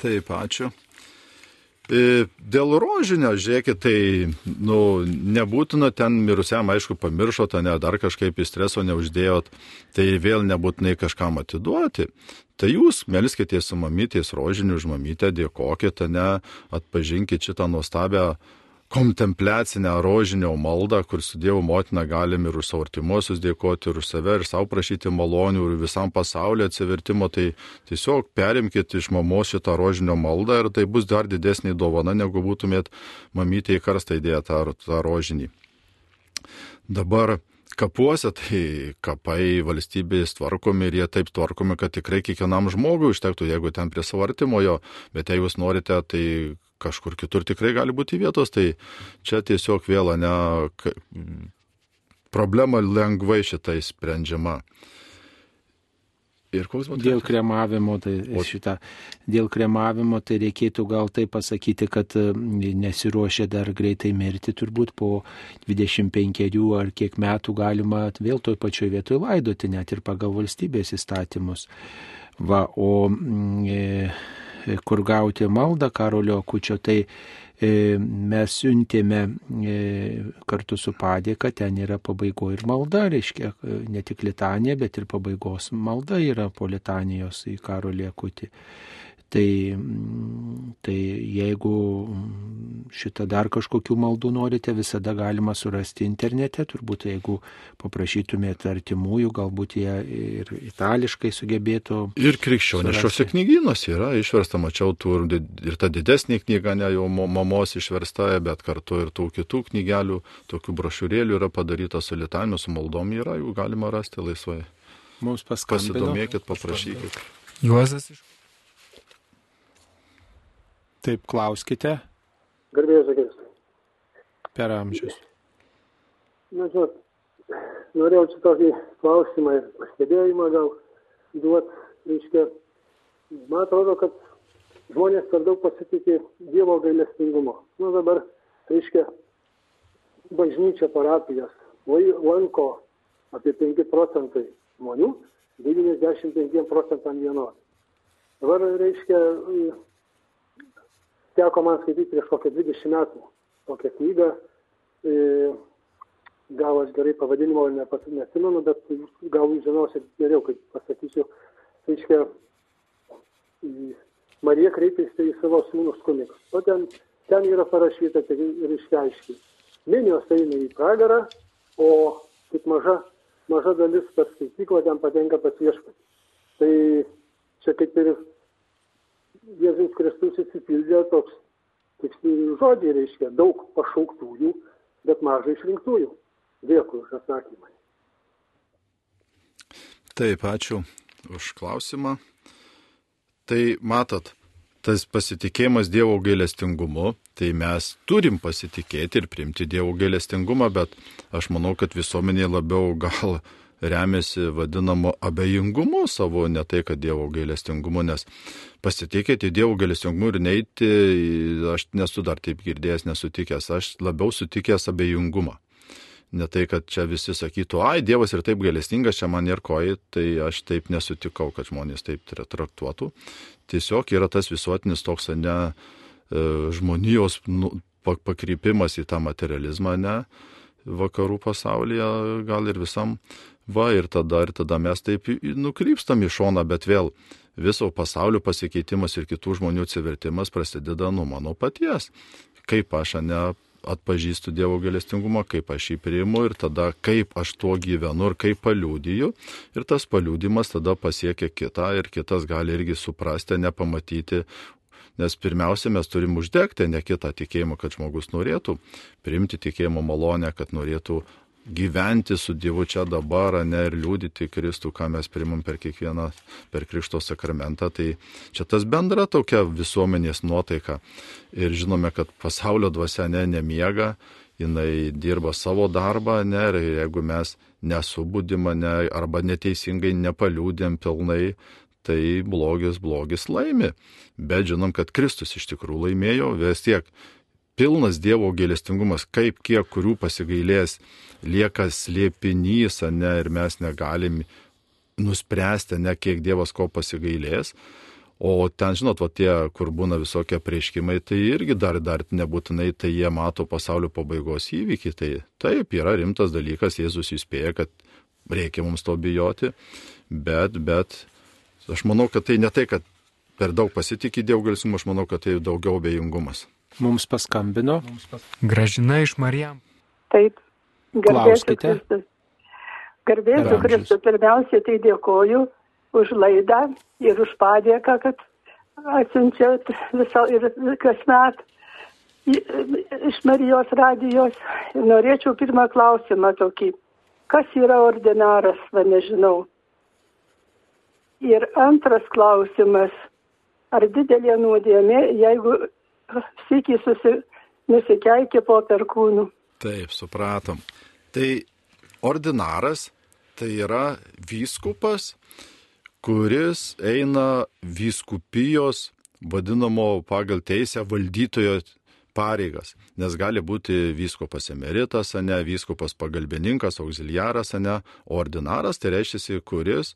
Taip, ačiū. E, dėl rožinio, žiūrėkit, tai, nu, nebūtina ten mirusiam, aišku, pamiršot, ne, dar kažkaip į streso neuždėjot, tai vėl nebūtinai kažkam atiduoti. Tai jūs melskitės su mamytės rožiniu už mamytę, dėkokite, ne, atpažinkite šitą nuostabią kontempliacinę rožinio maldą, kur su Dievo motina galim ir už savo artimuosius dėkoti, ir už save, ir savo prašyti malonių, ir visam pasauliu atsivertimo, tai tiesiog perimkite iš mamos šitą rožinio maldą ir tai bus dar didesnė dovana, negu būtumėt mamytė į karstą įdėję tą, tą rožinį. Dabar kapuose, tai kapai valstybės tvarkomi ir jie taip tvarkomi, kad tikrai kiekvienam žmogui užtektų, jeigu ten prie savo artimojo, bet jeigu jūs norite, tai kažkur kitur tikrai gali būti vietos, tai čia tiesiog vėl, ne, problema lengvai šitai sprendžiama. Ir koks buvo? Dėl kremavimo, tai o... šitą, dėl kremavimo, tai reikėtų gal tai pasakyti, kad e, nesiruošia dar greitai mirti, turbūt po 25 ar kiek metų galima vėl toj pačioj vietoje laidoti, net ir pagal valstybės įstatymus. Va, o e, kur gauti maldą Karolio Kučio, tai E, mes siuntėme e, kartu su padėka, ten yra pabaigo ir malda, reiškia ne tik litanija, bet ir pabaigos malda yra po litanijos į karo liekutį. Tai, tai jeigu šitą dar kažkokių maldų norite, visada galima surasti internete, turbūt jeigu paprašytumėte artimųjų, galbūt jie ir itališkai sugebėtų. Ir krikščioniškose knygynuose yra išversta, mačiau, tur, ir ta didesnė knyga, ne jau mamos išversta, bet kartu ir tų kitų knygelių, tokių brošiūrėlių yra padaryta su litaniu, su maldom yra, jų galima rasti laisvai. Mums paskambino. Pasidomėkit, paprašykit. Juozas iš Taip, klauskite. Garbėjus Kristus. Per amžius. Na, žinot, norėjau čia tokį klausimą ir pastebėjimą gal duot, reiškia, man atrodo, kad žmonės per daug pasitikė Dievo gailestingumo. Na dabar, reiškia, bažnyčia parapijos lanko apie 5 procentai žmonių, 95 procentam vienodai. Dabar, reiškia, teko man skaityti prieš kokią 20 metų tokią knygą. E, gal aš gerai pavadinimo nesimenu, bet gal jūs žinosit geriau, kaip pasakysiu. Tai reiškia, Marija kreipėsi į savo sūnus kunigus. O ten, ten yra parašyta tai ir išaiškiai. Minios eina į pragarą, o tik maža, maža dalis per skaityklą ten patenka pas viešpatį. Tai čia kaip ir Jėzus Kristus įsipildė toks tiksliniai žodžiai, reiškia daug pašauktųjų, bet mažai išrinktųjų. Dėkui už atsakymą. Taip, ačiū už klausimą. Tai matot, tas pasitikėjimas Dievo gailestingumu, tai mes turim pasitikėti ir primti Dievo gailestingumą, bet aš manau, kad visuomenė labiau gal remiasi vadinamo abejingumu savo, ne tai, kad Dievo gailestingumu, nes pasitikėti Dievo gailestingumu ir neiti, aš nesu dar taip girdėjęs, nesutikęs, aš labiau sutikęs abejingumą. Ne tai, kad čia visi sakytų, ai, Dievas ir taip gailestingas, čia man ir koji, tai aš taip nesutikau, kad žmonės taip traktuotų. Tiesiog yra tas visuotinis toks, ne, e, žmonijos nu, pakrypimas į tą materializmą, ne, vakarų pasaulyje, gal ir visam Va ir tada, ir tada mes taip nukrypstam į šoną, bet vėl viso pasaulio pasikeitimas ir kitų žmonių atsivertimas prasideda nuo mano paties. Kaip aš ne atpažįstu Dievo galestingumą, kaip aš jį priimu ir tada kaip aš tuo gyvenu ir kaip paliūdiju. Ir tas paliūdimas tada pasiekia kitą ir kitas gali irgi suprasti, nepamatyti. Nes pirmiausia, mes turim uždegti ne kitą tikėjimą, kad žmogus norėtų priimti tikėjimo malonę, kad norėtų gyventi su Dievu čia dabar, ne ir liūdyti Kristų, ką mes primam per kiekvieną, per Krikšto sakramentą. Tai čia tas bendra tokia visuomenės nuotaika. Ir žinome, kad pasaulio dvasia ne nemiega, jinai dirba savo darbą, ne, ir jeigu mes nesubudimą, ne, arba neteisingai nepaliūdėm pilnai, tai blogis blogis laimi. Bet žinom, kad Kristus iš tikrųjų laimėjo, vis tiek pilnas Dievo gėlestingumas, kaip kiek kurių pasigailės lieka slėpinys, ne, ir mes negalim nuspręsti, ne kiek Dievas ko pasigailės. O ten, žinot, va tie, kur būna visokie prieškimai, tai irgi dar, dar nebūtinai tai jie mato pasaulio pabaigos įvykį. Tai taip, yra rimtas dalykas, Jėzus įspėja, kad reikia mums to bijoti, bet, bet aš manau, kad tai ne tai, kad per daug pasitikė Dievgalsimo, aš manau, kad tai daugiau bejingumas. Mums paskambino. Gražina iš Marijam. Taip, garbėsiu. Garbėsiu Kristus. Pirmiausia, tai dėkoju už laidą ir už padėką, kad atsiunčiat visą ir kasmet iš Marijos radijos. Norėčiau pirmą klausimą tokį. Kas yra ordinaras, va nežinau. Ir antras klausimas. Ar didelė nuodėmė, jeigu sėkiai susi, nusikeikė po perkūnų. Taip, supratom. Tai ordinaras tai yra vyskupas, kuris eina vyskupijos vadinamo pagal teisę valdytojo pareigas, nes gali būti vyskopas emeritas, ne vyskopas pagalbininkas, auxiliaras, ne ordinaras, tai reiškia, kuris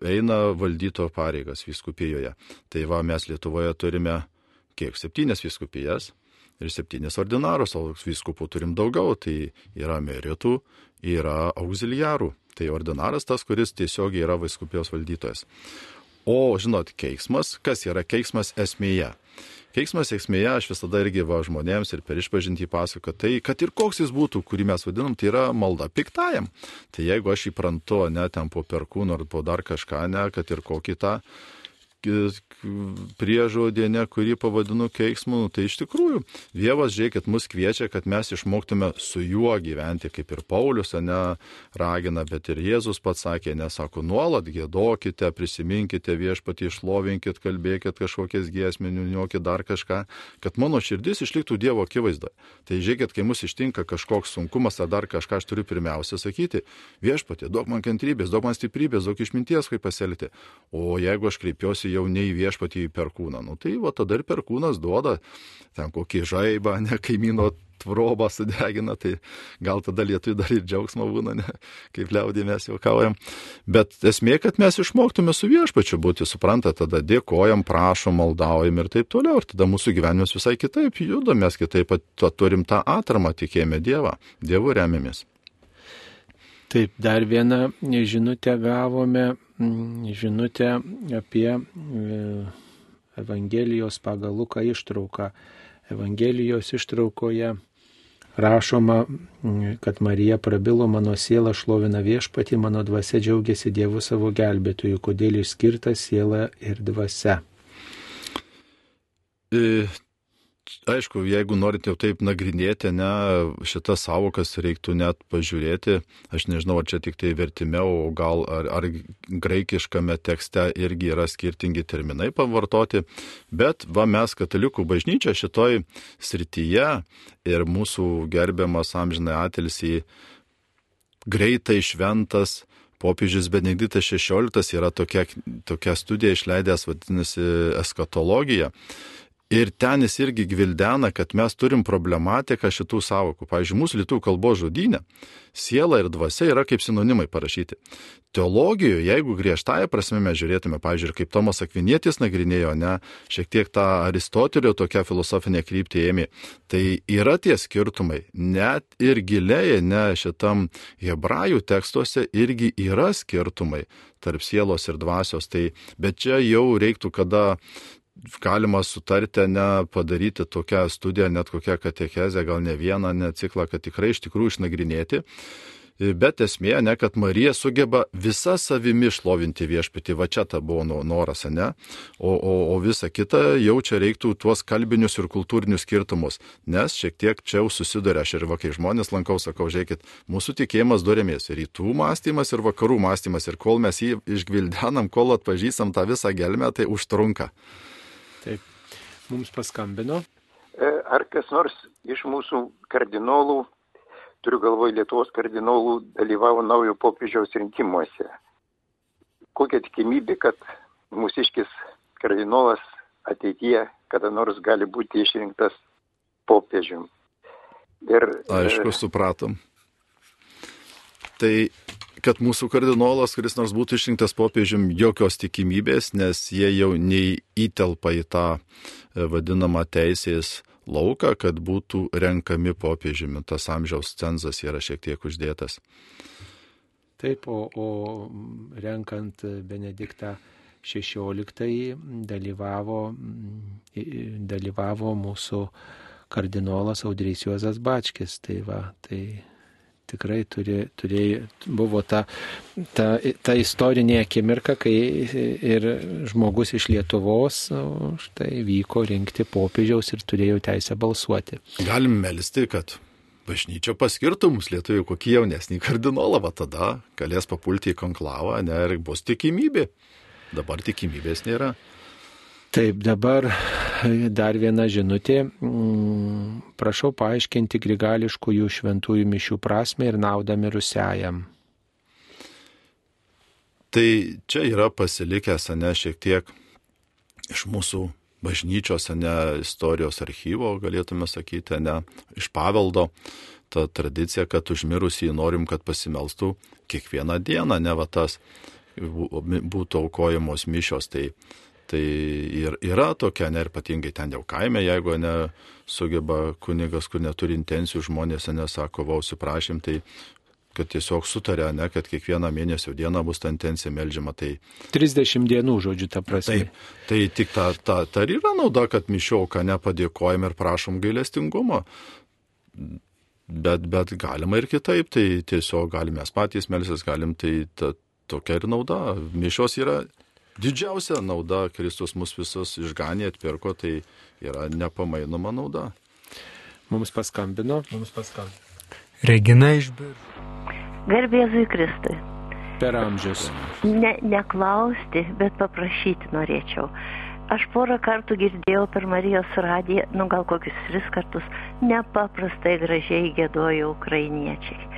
eina valdyto pareigas vyskupijoje. Tai va, mes Lietuvoje turime kiek? Septynės vyskupijas ir septynis ordinarus, o vyskupų turim daugiau, tai yra emeritų, yra auxiliarų. Tai ordinaras tas, kuris tiesiogiai yra viskupijos valdytojas. O, žinot, keiksmas, kas yra keiksmas esmėje? Keiksmas esmėje aš visada irgi va žmonėms ir per išpažinti pasakoju, tai kad ir koks jis būtų, kurį mes vadinam, tai yra malda piktajam. Tai jeigu aš įprantu, ne ten po perkūno ar po dar kažką, ne, kad ir kokį tą priežodė, ne, kurį pavadinu keiksmu, nu, tai iš tikrųjų Dievas, žiūrėkit, mus kviečia, kad mes išmoktume su juo gyventi, kaip ir Paulius, ne, ragina, bet ir Jėzus pats sakė, nesako, nuolat gėdokite, prisiminkite viešpatį, išlovinkit, kalbėkit kažkokias giesminių, niokit dar kažką, kad mano širdis išliktų Dievo akivaizdoje. Tai žiūrėkit, kai mus ištinka kažkoks sunkumas ar dar kažką, aš turiu pirmiausia sakyti, viešpatį, duok man kantrybės, duok man stiprybės, duok išminties, kaip pasielgti. O jeigu aš kreipiuosi jau ne į viešpatį į perkūną. Nu, tai va tada ir perkūnas duoda ten kokį žaibą, ne kaimyno tvorobą sudegina, tai gal tada lietui dar ir džiaugsmo būna, ne, kaip liaudį mes juokaujam. Bet esmė, kad mes išmoktume su viešpačiu būti, supranta, tada dėkojam, prašom, maldaujam ir taip toliau. Ir tada mūsų gyvenimas visai kitaip juda, mes kitaip pat turim tą atramą, tikėjime Dievą, Dievu remiamės. Taip, dar vieną žinutę gavome Mm, žinutę apie e, Evangelijos pagal Luką ištrauką. Evangelijos ištraukoje rašoma, mm, kad Marija prabilo mano siela šlovina viešpatį, mano dvasia džiaugiasi Dievu savo gelbėtojų, kodėl išskirta siela ir dvasia. Aišku, jeigu norit jau taip nagrinėti, ne, šitas savokas reiktų net pažiūrėti. Aš nežinau, ar čia tik tai vertime, o gal ar, ar graikiškame tekste irgi yra skirtingi terminai pavartoti. Bet va mes katalikų bažnyčia šitoj srityje ir mūsų gerbiamas amžinai atilsi greitai šventas popiežius Benediktas XVI yra tokia, tokia studija išleidęs, vadinasi, eskatologija. Ir ten jis irgi gvildena, kad mes turim problematiką šitų savokų. Pavyzdžiui, mūsų lietuvių kalbos žodynė siela ir dvasia yra kaip sinonimai parašyti. Teologijoje, jeigu griežtąją prasme mes žiūrėtume, pavyzdžiui, kaip Tomas Akvinietis nagrinėjo, ne, šiek tiek tą Aristotelio tokią filosofinę kryptį ėmė, tai yra tie skirtumai. Net ir giliai, ne šitam hebrajų tekstuose irgi yra skirtumai tarp sielos ir dvasios. Tai, bet čia jau reiktų, kada galima sutarti, ne padaryti tokią studiją, net kokią katechezę, gal ne vieną, ne ciklą, kad tikrai iš tikrųjų išnagrinėti. Bet esmė, ne, kad Marija sugeba visą savimi šlovinti viešpatį, va čia ta buvo noras, ne, o, o, o visa kita jau čia reiktų tuos kalbinius ir kultūrinius skirtumus, nes šiek tiek čia jau susiduria, aš ir va, kai žmonės lankau, sakau, žiūrėkit, mūsų tikėjimas durėmės, rytų mąstymas ir vakarų mąstymas. Ir kol mes jį išgvildenam, kol atpažįstam tą visą gelmę, tai užtrunka. Taip, mums paskambino. E, ar kas nors iš mūsų kardinolų, turiu galvoje Lietuvos kardinolų, dalyvavo naujo popiežiaus rinkimuose? Kokia tikimybė, kad mūsiškis kardinolas ateityje kada nors gali būti išrinktas popiežium? Ir, Aišku, e, supratom. Tai kad mūsų kardinolas, kuris nors būtų išrinktas popiežium, jokios tikimybės, nes jie jau neįtelpa į tą e, vadinamą teisės lauką, kad būtų renkami popiežiumi. Tas amžiaus cenzas yra šiek tiek uždėtas. Taip, o, o renkant Benediktą XVI dalyvavo, dalyvavo mūsų kardinolas Audrys Juozas Bačkis. Tai va, tai tikrai turi, turėjo, buvo ta, ta, ta istorinė akimirka, kai ir žmogus iš Lietuvos štai vyko rinkti popiežiaus ir turėjo teisę balsuoti. Galim melisti, kad bažnyčia paskirtų mums lietuvių kokį jaunesnį kardinolą, va tada galės papulti į konklavą, ne, ir bus tikimybė. Dabar tikimybės nėra. Taip, dabar dar viena žinutė. Mm, prašau paaiškinti grigališkųjų šventųjų mišių prasme ir naudą mirusiajam. Tai čia yra pasilikęs, ne, šiek tiek iš mūsų bažnyčios, ne, istorijos archyvo, galėtume sakyti, ne, iš paveldo ta tradicija, kad užmirusį norim, kad pasimelstų kiekvieną dieną, ne va tas būtų aukojamos mišios. Tai, tai ir yra tokia, ne, ir ypatingai ten jau kaime, jeigu ne sugeba kunigas, kur neturi intencijų, žmonės nesako, vausi prašym, tai kad tiesiog sutarė, ne, kad kiekvieną mėnesio dieną bus ta intencija melžiama. Tai 30 dienų, žodžiu, ta prasme. Taip, tai tik ta, ta, ta ir yra nauda, kad mišioką nepadėkojam ir prašom gailestingumo. Bet, bet galima ir kitaip, tai tiesiog galime patys melsis, galim, tai ta, tokia ir nauda. Mišios yra didžiausia nauda, Kristus mus visus išganė, atpirko, tai yra nepamainoma nauda. Mums paskambino. Mums paskambino. Regina iš Biržų. Garbėzui Kristui. Per amžius. Ne, neklausti, bet paprašyti norėčiau. Aš porą kartų girdėjau per Marijos radiją, nu gal kokius tris kartus, nepaprastai gražiai gėdojo ukrainiečiai.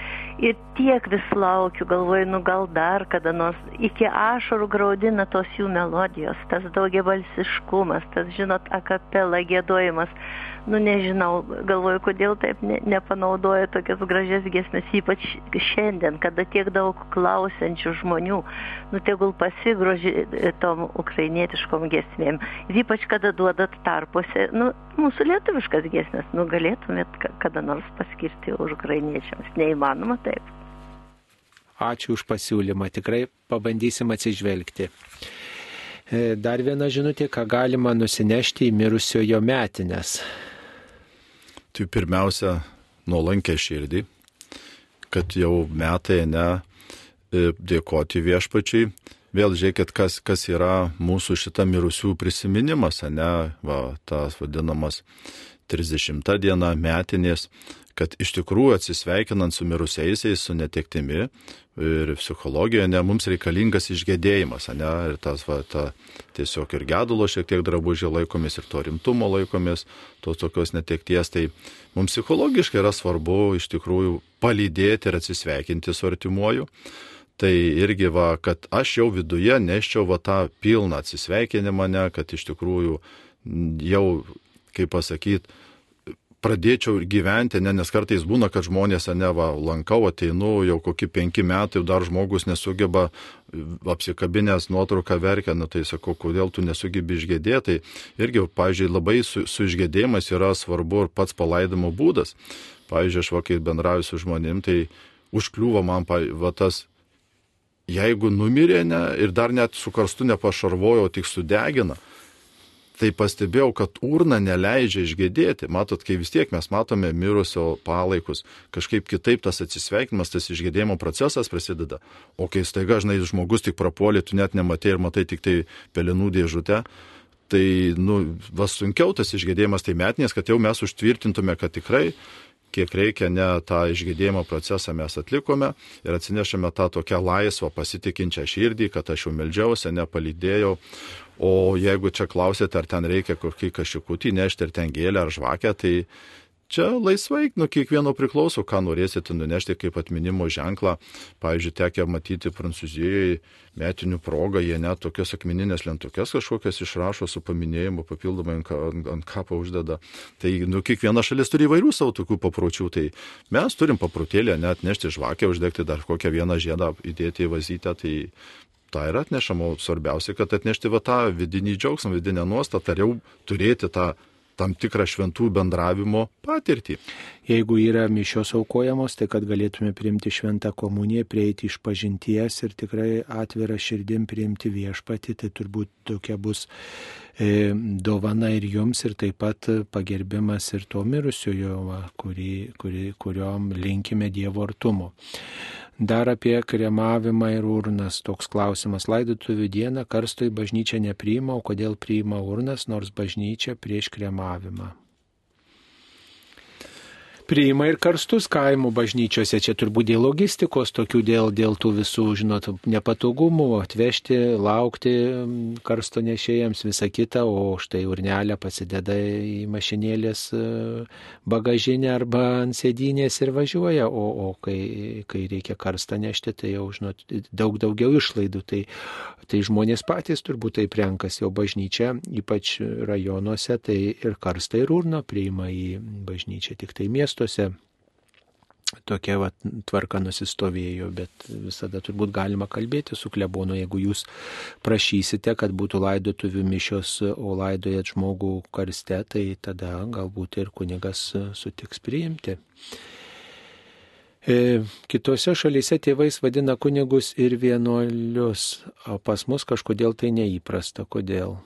Ir tiek vis laukiu, galvoju, nu gal dar kada nors, iki ašarų graudina tos jų melodijos, tas daugiabalsiškumas, tas, žinot, akapela gėdojimas nu nežinau, galvoju, kodėl taip ne, nepanaudoja tokias gražias gesmes, ypač šiandien, kada tiek daug klausiančių žmonių, nu tegul pasigroži e, tom ukrainietiškom gesmėm. Ir ypač, kada duodat tarpuose, nu, mūsų lietuviškas gesmes, nu galėtumėt kada nors paskirti ukrainiečiams. Neįmanoma taip. Ačiū už pasiūlymą, tikrai pabandysim atsižvelgti. E, dar viena žinutė, ką galima nusinešti į mirusiojo metinės tai pirmiausia, nuolankę širdį, kad jau metai ne e, dėkoti viešpačiai. Vėl žiūrėkit, kas, kas yra mūsų šita mirusių prisiminimas, ne, va, tas vadinamas 30 diena metinės, kad iš tikrųjų atsisveikinant su mirusiaisiais, su netektimi ir psichologijoje, ne, mums reikalingas išgėdėjimas, ne, ir tas, va, ta, tiesiog ir gedulo šiek tiek drabužį laikomis, ir to rimtumo laikomis, tos tokios netekties, tai mums psichologiškai yra svarbu iš tikrųjų palydėti ir atsisveikinti su artimuoju. Tai irgi va, kad aš jau viduje neščiau va tą pilną atsisveikinimą, ne, kad iš tikrųjų jau, kaip pasakyti, pradėčiau gyventi, ne, nes kartais būna, kad žmonės, ne, va, lankau, ateinu, jau kokie penki metai, dar žmogus nesugeba apsikabinęs nuotrauką verkia, nu tai sakau, kodėl tu nesugebi išgėdėti. Tai irgi, pavyzdžiui, labai su, su išgėdėjimas yra svarbu ir pats palaidimo būdas. Pavyzdžiui, aš va, kai bendrauju su žmonėm, tai užkliūva man, va, tas jeigu numirė ne, ir dar net su karstu nepašarvojo, tik sudegina, tai pastebėjau, kad urna neleidžia išgėdėti. Matot, kai vis tiek mes matome mirusio palaikus, kažkaip kitaip tas atsisveikinimas, tas išgėdėjimo procesas prasideda. O kai staiga, žinai, žmogus tik prapuolė, tu net nematai ir matai tik tai pelenų dėžutę. Tai, nu, vas sunkiau tas išgėdėjimas tai metinės, kad jau mes užtvirtintume, kad tikrai kiek reikia, ne tą išgėdėjimo procesą mes atlikome ir atsinešame tą tokią laisvą, pasitikinčią širdį, kad aš jau melžiausi, nepalydėjau, O jeigu čia klausėte, ar ten reikia kokį kažkokį nešti, ar ten gėlę, ar žvakę, tai čia laisvai, nuo kiekvieno priklauso, ką norėsite nunešti kaip atminimo ženklą. Pavyzdžiui, tekia matyti Prancūzijoje metinių progą, jie net tokias akmeninės lentukės kažkokias išrašo su paminėjimu, papildomai ant, ant, ant kapo uždeda. Tai nu, kiekviena šalis turi įvairių savo tokių papročių, tai mes turim paprotėlę net nešti žvakę, uždegti dar kokią vieną žiedą, įdėti į vazytę, tai tą ir atnešam, o svarbiausia, kad atnešti va tą vidinį džiaugsmą, vidinę nuostatą, ar jau turėti tą tam tikrą šventų bendravimo patirtį. Jeigu yra mišios aukojamos, tai kad galėtume priimti šventą komuniją, prieiti iš pažinties ir tikrai atvirą širdim priimti viešpatį, tai turbūt tokia bus e, dovana ir jums, ir taip pat pagerbimas ir to mirusiojo, kurį, kurį, kuriuom linkime Dievo artumo. Dar apie kremavimą ir urnas. Toks klausimas. Laidotuvių dieną karsto į bažnyčią nepriima, o kodėl priima urnas, nors bažnyčia prieš kremavimą. Priima ir karstus kaimų bažnyčiose, čia turbūt dėl logistikos, tokių dėl, dėl tų visų, žinot, nepatogumų, atvežti, laukti karsto nešėjams visą kitą, o štai urnelę pasideda į mašinėlės e, bagažinę arba ant sėdynės ir važiuoja, o, o kai, kai reikia karstą nešti, tai jau, žinot, daug daugiau išlaidų, tai, tai žmonės patys turbūt taip renkasi, o bažnyčia, ypač rajonuose, tai ir karstą ir urną priima į bažnyčią, tik tai miesto miestuose tokia va, tvarka nusistovėjo, bet visada turbūt galima kalbėti su klebonu, jeigu jūs prašysite, kad būtų laidotuvių mišios, o laidojat žmogų karste, tai tada galbūt ir kunigas sutiks priimti. E, kitose šalyse tėvais vadina kunigus ir vienuolius, o pas mus kažkodėl tai neįprasta. Kodėl?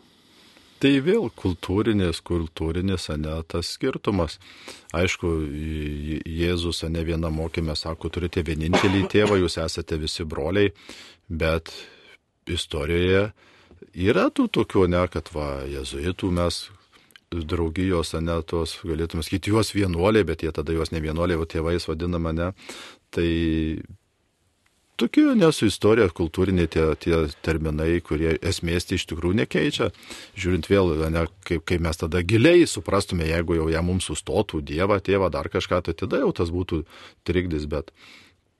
Tai vėl kultūrinės, kultūrinės, ne tas skirtumas. Aišku, Jėzus, ne viena mokymė, sako, turite vienintelį tėvą, jūs esate visi broliai, bet istorijoje yra tų tokių, ne, kad va, jezuitų mes draugijos, ne, tos, galėtume sakyti, juos vienuoliai, bet jie tada juos ne vienuoliai, o tėvais vadinama, ne. Tai tokie nesu istorija, kultūriniai tie, tie terminai, kurie esmės iš tikrųjų nekeičia. Žiūrint vėl, ne, kaip, kaip mes tada giliai suprastume, jeigu jau jam mums sustotų Dievą, tėvą, dar kažką, tai tada jau tas būtų trikdis, bet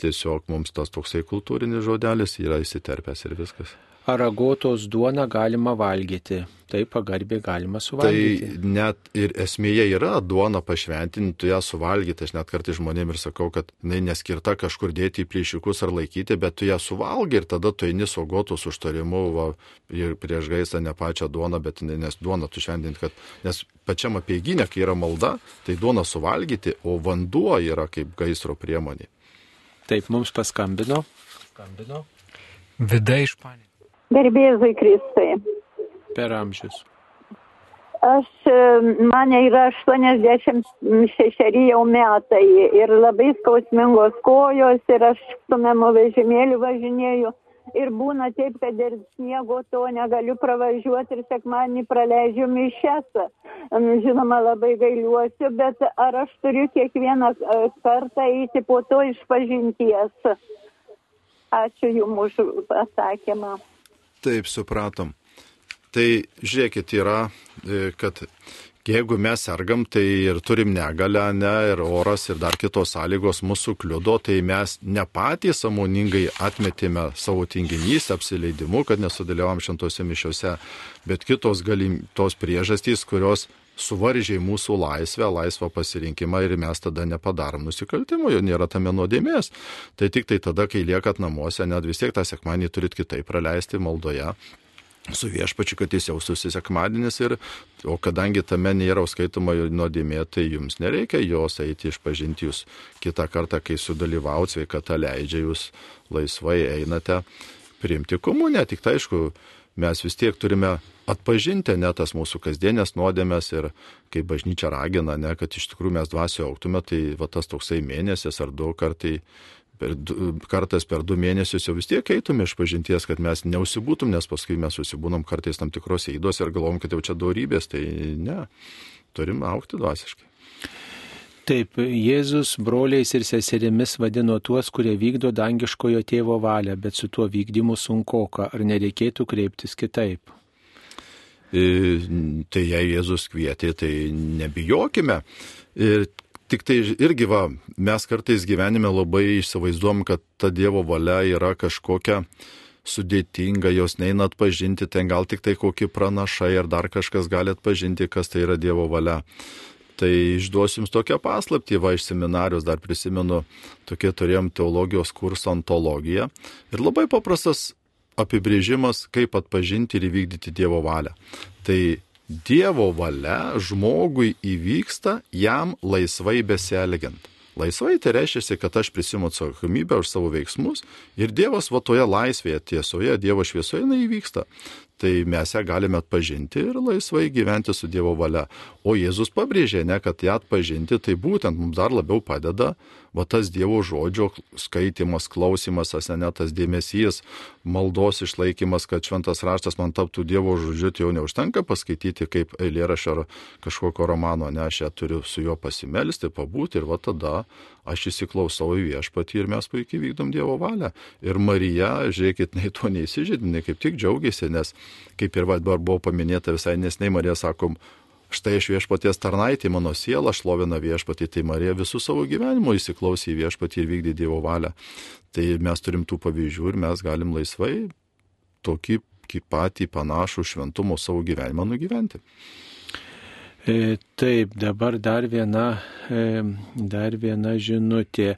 tiesiog mums tas toksai kultūrinis žodelis yra įsiterpęs ir viskas aragotos duoną galima valgyti. Taip pagarbiai galima suvalgyti. Tai net ir esmėje yra duona pašventinti, tu ją suvalgyti. Aš net kartais žmonėms ir sakau, kad jinai neskirta kažkur dėti į plyšiukus ar laikyti, bet tu ją suvalgi ir tada tu eini saugotus užtarimu va, ir prieš gaisą ne pačią duoną, bet nes duoną tu šventinti, kad nes pačiam apieginė, kai yra malda, tai duoną suvalgyti, o vanduo yra kaip gaisro priemonė. Taip, mums paskambino. Skambino. Vida iš Panė. Garbėzui Kristai. Per amžius. Aš, e, mane yra 86 jau metai ir labai skausmingos kojos ir aš su memo vežimėliu važinėju. Ir būna taip, kad ir sniego to negaliu pravažiuoti ir sekmanį praleidžiu mišes. Žinoma, labai gailiuosi, bet ar aš turiu kiekvieną e, kartą eiti po to iš pažinties? Ačiū Jums už atsakymą. Taip, supratom. Tai žiūrėkit, yra, e, kad jeigu mes sergam, tai ir turim negalę, ne, ir oras, ir dar kitos sąlygos mūsų kliudo, tai mes ne patys samoningai atmetėme savo tinginys, apsileidimu, kad nesudalyvavom šimtose mišiuose, bet kitos galim, tos priežastys, kurios suvaržė mūsų laisvę, laisvą pasirinkimą ir mes tada nepadarom nusikaltimų, jo nėra tame nuodėmės. Tai tik tai tada, kai liekat namuose, net vis tiek tą sekmanį turit kitaip praleisti maldoje su viešpačiu, kad jis jaustųsi sekmadienis ir, o kadangi tame nėra skaitoma nuodėmė, tai jums nereikia jos eiti išpažinti jūs kitą kartą, kai sudalyvaut sveikata leidžia, jūs laisvai einate priimti komuniją, tik tai aišku, mes vis tiek turime atpažinti ne tas mūsų kasdienės nuodėmės ir kai bažnyčia ragina, ne, kad iš tikrųjų mes dvasio auktume, tai va tas toksai mėnesis ar du kartai. Per du, kartas per du mėnesius jau vis tiek eitume iš pažinties, kad mes neusibūtum, nes paskui mes susibūnam kartais tam tikrose įdos ir galvom, kad jau čia daugybės, tai ne, turim aukti dvasiškai. Taip, Jėzus broliais ir seserimis vadino tuos, kurie vykdo dangiškojo tėvo valią, bet su tuo vykdymu sunkoka. Ar nereikėtų kreiptis kitaip? Tai jei Jėzus kvietė, tai nebijokime. Ir tik tai irgi va, mes kartais gyvenime labai įsivaizduom, kad ta Dievo valia yra kažkokia sudėtinga, jos neina atpažinti, ten gal tik tai kokie pranašai ar dar kažkas gali atpažinti, kas tai yra Dievo valia. Tai išduosiu jums tokią paslaptį, va iš seminarijos dar prisimenu, tokie turėjom teologijos kursą antologiją. Ir labai paprastas apibrėžimas, kaip atpažinti ir įvykdyti Dievo valią. Tai Dievo valia žmogui įvyksta jam laisvai besielgiant. Laisvai tai reiškia, kad aš prisimu atsakomybę už savo veiksmus ir Dievas va toje laisvėje, tiesoje, Dievo šviesoje jinai įvyksta. Tai mes ją galime atpažinti ir laisvai gyventi su Dievo valia. O Jėzus pabrėžė, ne, kad ją atpažinti, tai būtent mums dar labiau padeda va tas Dievo žodžio skaitimas, klausimas, asenetas dėmesys, maldos išlaikymas, kad šventas raštas man taptų Dievo žodžiu, tai jau neužtenka paskaityti kaip eilėrašio ar kažkokio romano, ne, aš ją turiu su juo pasimelsti, pabūti ir va tada aš įsiklausau į viešpatį ir mes puikiai vykdom Dievo valią. Ir Marija, žiūrėkit, nei to neįsižydė, nei kaip tik džiaugiasi, nes kaip ir va dabar buvo paminėta visai nesnei, Marija sakom, Štai aš viešpaties tarnaitė, mano siela šlovina viešpatį, tai Marija visų savo gyvenimo įsiklausė į viešpatį ir vykdė Dievo valią. Tai mes turim tų pavyzdžių ir mes galim laisvai tokį patį panašų šventumo savo gyvenimą nugyventi. E, taip, dabar dar viena, e, dar viena žinutė.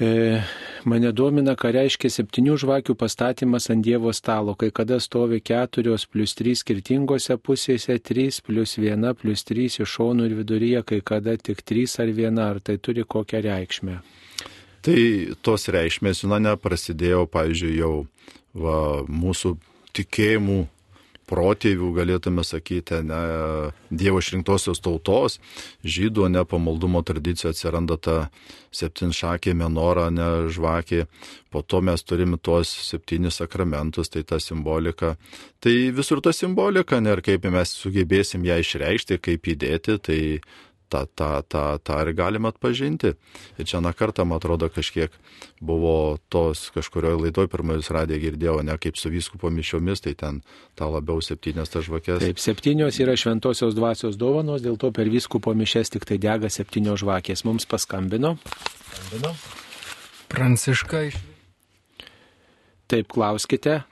E, mane domina, ką reiškia septynių žvakių pastatymas ant Dievo stalo, kai kada stovi keturios plus trys skirtingose pusėse, trys plus viena plus trys iš šonų ir viduryje, kai kada tik trys ar viena, ar tai turi kokią reikšmę. Tai tos reikšmės, žinoma, prasidėjo, pavyzdžiui, jau va, mūsų tikėjimų protėvių, galėtume sakyti, ne, Dievo išrinktosios tautos, žydų, ne pamaldumo tradicija atsiranda ta septinšakė menora, ne žvakė, po to mes turime tuos septynis sakramentus, tai ta simbolika. Tai visur ta simbolika, ne, ir kaip mes sugebėsim ją išreikšti, kaip įdėti, tai tą, tą, tą, tą ir galima atpažinti. Ir čia na kartą, man atrodo, kažkiek buvo tos kažkurioje laidoje, pirmąjus radė girdėjau, ne kaip su vyskupo mišiomis, tai ten tą labiau septynės tas žvakės. Taip, septynios yra šventosios dvasios dovanos, dėl to per vyskupo mišes tik tai dega septynios žvakės. Mums paskambino. Skambino. Pranciška iš. Taip, klauskite.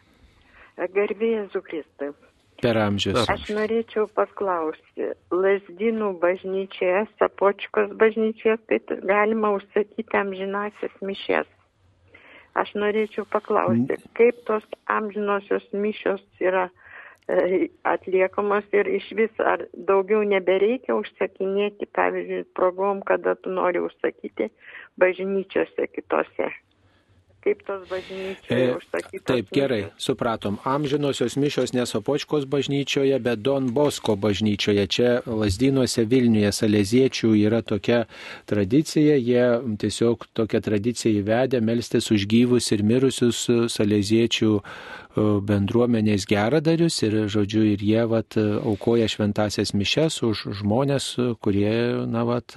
Garbėjai Zukristai per amžius. Aš norėčiau paklausti, Lasdynų bažnyčioje, Sapočkos bažnyčioje, tai galima užsakyti amžinasias mišes. Aš norėčiau paklausti, kaip tos amžinosios mišios yra e, atliekamos ir iš vis ar daugiau nebereikia užsakinėti, pavyzdžiui, progom, kada tu nori užsakyti bažnyčiose kitose kaip tos bažnyčios e, užsakytos. Taip, gerai, supratom. Amžinosios mišios nesopočkos bažnyčioje, bet Don Bosko bažnyčioje. Čia Lasdynuose Vilniuje Saleziečių yra tokia tradicija, jie tiesiog tokią tradiciją įvedė melstis už gyvus ir mirusius Saleziečių bendruomenės geradarius ir, žodžiu, ir jie vat, aukoja šventasias mišes už žmonės, kurie, na, vat,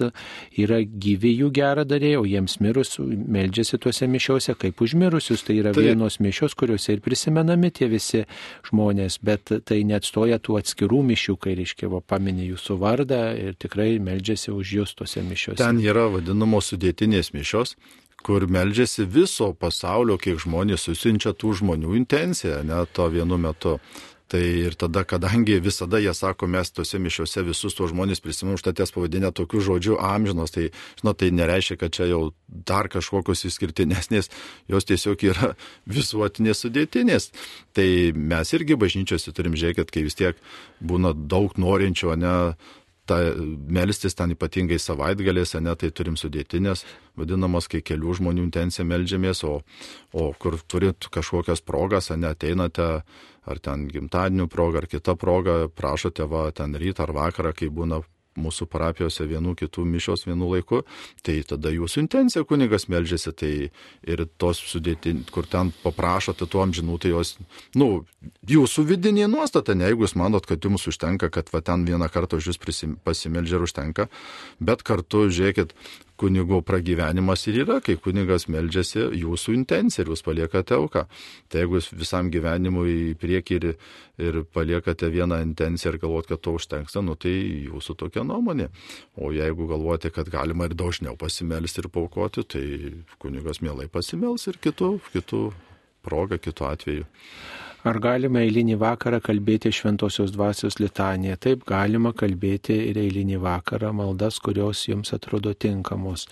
yra gyvi jų geradariai, o jiems mirus meldžiasi tuose mišiuose kaip užmirusius. Tai yra tai... vienos mišios, kuriuose ir prisimenami tie visi žmonės, bet tai neatstoja tų atskirų mišių, kai, reiškia, va, paminė jūsų vardą ir tikrai meldžiasi už jūs tuose mišiuose. Ten yra vadinamos sudėtinės mišios, kur meldžiasi viso pasaulio, kiek žmonės susinčia tų žmonių intenciją, net to vienu metu. Tai ir tada, kadangi visada jie sako, mes tose mišiuose visus tuos žmonės prisiminam užtatės pavadinę tokiu žodžiu amžinos, tai, žinot, tai nereiškia, kad čia jau dar kažkokios išskirtinesnės, jos tiesiog yra visuotinės sudėtinės. Tai mes irgi bažnyčiose turim žiūrėti, kai vis tiek būna daug norinčių, ne ta, melstis ten ypatingai savaitgalėse, ne, tai turim sudėtinės, vadinamos, kai kelių žmonių intencija melžiamės, o, o kur turit kažkokias progas, ne, ateinate, ar ten gimtadienių proga, ar kita proga, prašote va ten rytą ar vakarą, kai būna mūsų parapijose vienų kitų mišios vienu laiku, tai tada jūsų intencija kunigas melžiasi, tai ir tos sudėti, kur ten paprašote tuo amžinų, tai jos, nu, jūsų vidinė nuostata, ne jeigu jūs manot, kad jums užtenka, kad va ten vieną kartą už jūs pasimeldžia ir užtenka, bet kartu žiūrėkit, kunigo pragyvenimas ir yra, kai kunigas meldžiasi jūsų intenciją ir jūs paliekate auką. Tai jeigu jūs visam gyvenimui į priekį ir, ir paliekate vieną intenciją ir galvot, kad to užtenka, nu tai jūsų tokia nuomonė. O jeigu galvojate, kad galima ir dažniau pasimelsti ir paukoti, tai kunigas mielai pasimels ir kitų, kitų progą, kitų atveju. Ar galima eilinį vakarą kalbėti šventosios dvasios litaniją? Taip, galima kalbėti ir eilinį vakarą maldas, kurios jums atrodo tinkamos.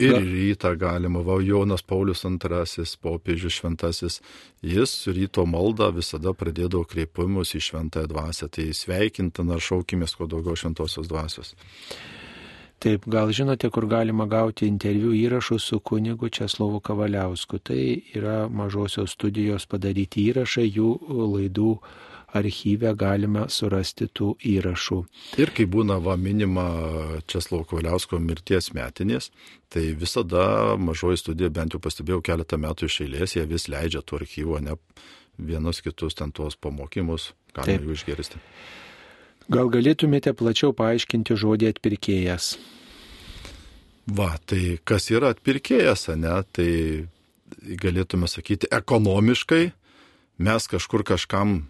Ir rytą galima, va Jonas Paulius II, popiežius šventasis, jis ryto maldą visada pradėdavo kreipimus į šventąją dvasę. Tai sveikintina, šaukimės kuo daugiau šventosios dvasios. Taip, gal žinote, kur galima gauti interviu įrašus su kunigu Česlovu Kavaliausku. Tai yra mažosios studijos padaryti įrašai, jų laidų archyve galime surasti tų įrašų. Ir kai būna va minima Česlovo Kavaliausko mirties metinės, tai visada mažoji studija, bent jau pastebėjau keletą metų iš eilės, jie vis leidžia tų archyvų, ne vienus kitus ten tuos pamokymus, galime jų išgirsti. Gal galėtumėte plačiau paaiškinti žodį atpirkėjas? Va, tai kas yra atpirkėjas, ne? Tai galėtume sakyti ekonomiškai mes kažkur kažkam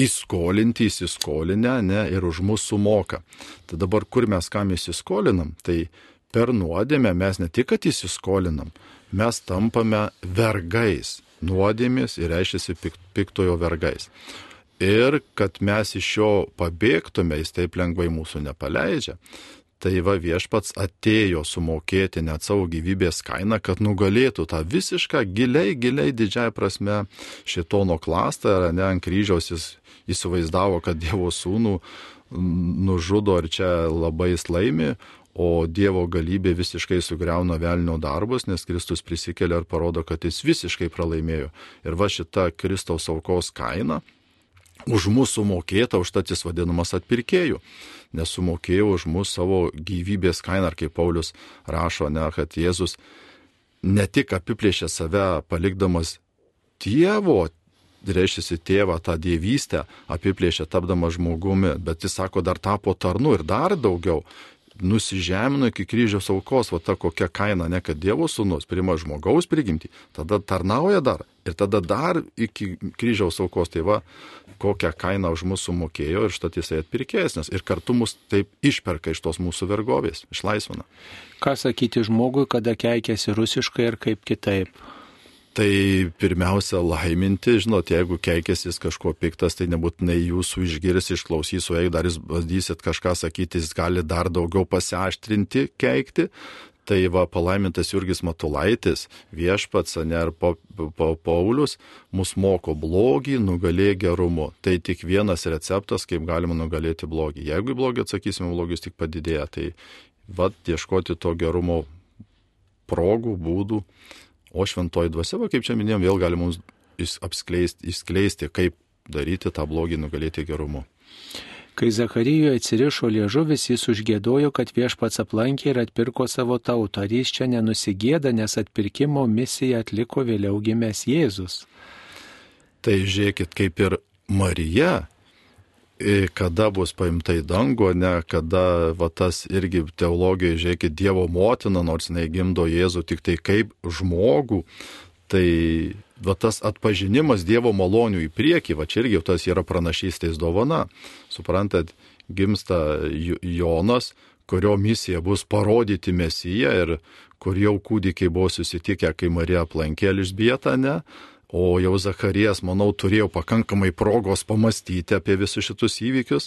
įskolinti, įsiskolinę, ne, ir už mūsų sumoka. Tai dabar kur mes kam įsiskolinam, tai per nuodėmę mes ne tik, kad įsiskolinam, mes tampame vergais. Nuodėmės ir reiškia piktojo vergais ir kad mes iš jo pabėgtume, jis taip lengvai mūsų nepaleidžia. Tai va viešpats atėjo sumokėti net savo gyvybės kainą, kad nugalėtų tą visišką giliai, giliai didžiai prasme šitono klastą, ar ne ant kryžiaus jis įsivaizdavo, kad Dievo sūnų nužudo ir čia labai laimi, o Dievo galybė visiškai sugriauna velnio darbus, nes Kristus prisikelia ir parodo, kad jis visiškai pralaimėjo. Ir va šita Kristaus aukos kaina už mūsų mokėta, užtat jis vadinamas atpirkėjų, nes sumokėjo už mūsų savo gyvybės kainą, ar kaip Paulius rašo, ne, kad Jėzus ne tik apiplėšė save palikdamas Dievo, reiškia tėvą, tą dievystę apiplėšė tapdamas žmogumi, bet jis sako, dar tapo tarnu ir dar daugiau, nusižemino iki kryžiaus aukos, va ta kokia kaina, ne kad Dievo sūnus prima žmogaus prigimti, tada tarnauja dar ir tada dar iki kryžiaus aukos, tai va kokią kainą už mūsų mokėjo ir štat jisai atpirkėjas, ir kartu mus taip išperka iš tos mūsų vergovės, išlaisvina. Ką sakyti žmogui, kada keikėsi rusiškai ir kaip kitaip? Tai pirmiausia laiminti, žinot, jeigu keikėsis kažko piktas, tai nebūtinai jūsų išgirs, išklausys, o jeigu dar jūs bandysit kažką sakyti, jis gali dar daugiau pasiaštrinti, keikti. Tai va palaimintas Jurgis Matulaitis, viešpats, ne ar pa, pa, Paulius, mus moko blogį, nugalė gerumu. Tai tik vienas receptas, kaip galima nugalėti blogį. Jeigu į blogį atsakysime, blogis tik padidėja. Tai va ieškoti to gerumo progų, būdų O šventoji dvasia, va, kaip čia minėjom, vėl gali mums apskleisti, išskleisti, kaip daryti tą blogį nugalėti gerumu. Kai Zacharijoje atsirišo liežuvis, jis užgėdojo, kad viešpats aplankė ir atpirko savo tautą. Ar jis čia nenusigėda, nes atpirkimo misiją atliko vėliau gimęs Jėzus? Tai žiūrėkit, kaip ir Marija kada bus paimta į dangų, ne, kada va, tas irgi teologija, žiūrėkit, Dievo motina, nors jinai gimdo Jėzų tik tai kaip žmogų, tai va, tas atpažinimas Dievo malonių į priekį, va čia irgi tas yra pranašystės dovana. Suprantat, gimsta Jonas, kurio misija bus parodyti Mesiją ir kur jau kūdikiai buvo susitikę, kai Marija aplankė Elžbietą, ne, O jau Zacharijas, manau, turėjo pakankamai progos pamastyti apie visus šitus įvykius,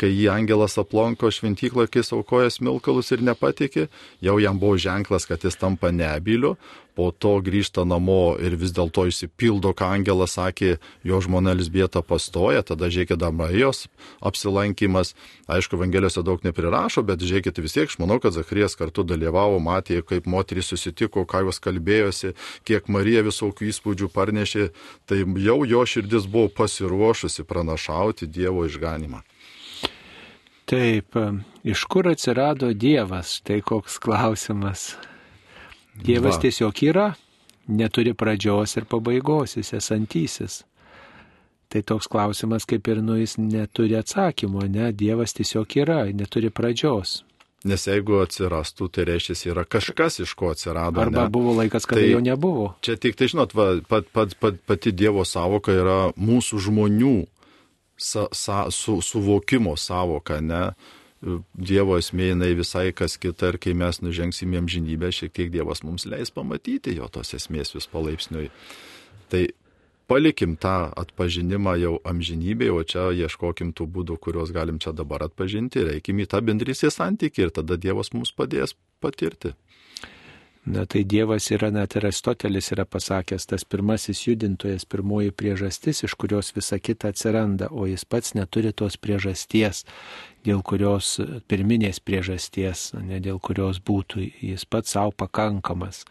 kai jį angelas aplanko šventyklą, kai aukoja smilkalus ir nepatikė, jau jam buvo ženklas, kad jis tampa nebyliu, po to grįžta namo ir vis dėlto išsipildo, ką angelas sakė, jo žmona Lisbieta pastoja, tada žiūrėkit Damarijos apsilankimas. Aišku, Evangelijose daug neprirašo, bet žiūrėkit vis tiek, aš manau, kad Zacharijas kartu dalyvavo, matė, kaip moterys susitiko, ką jos kalbėjosi, kiek Marija visokių įspūdžių parnešė, tai jau jo širdis buvo pasiruošusi pranašauti Dievo išganimą. Taip, iš kur atsirado Dievas, tai koks klausimas. Dievas Va. tiesiog yra, neturi pradžios ir pabaigos, jis esantysis. Tai toks klausimas kaip ir nu jis neturi atsakymo, ne, Dievas tiesiog yra, neturi pradžios. Nes jeigu atsirastų, tai reiškia, yra kažkas, iš ko atsirado. Arba ne? buvo laikas, kada tai, jo nebuvo. Čia tik tai, žinot, va, pat, pat, pat, pati Dievo savoka yra mūsų žmonių sa, sa, su, suvokimo savoka, ne? Dievo esmė jinai visai kas kita ir kai mes nužengsim į amžinybę, šiek tiek Dievas mums leis pamatyti jo tos esmės vis palaipsniui. Tai palikim tą atpažinimą jau amžinybėje, o čia ieškokim tų būdų, kuriuos galim čia dabar atpažinti, reikim į tą bendrysės santykį ir tada Dievas mums padės patirti. Na tai Dievas yra, net ir Aristotelis yra pasakęs, tas pirmasis judintojas, pirmoji priežastis, iš kurios visa kita atsiranda, o jis pats neturi tos priežasties, dėl kurios, pirminės priežasties, ne dėl kurios būtų, jis pats savo pakankamas.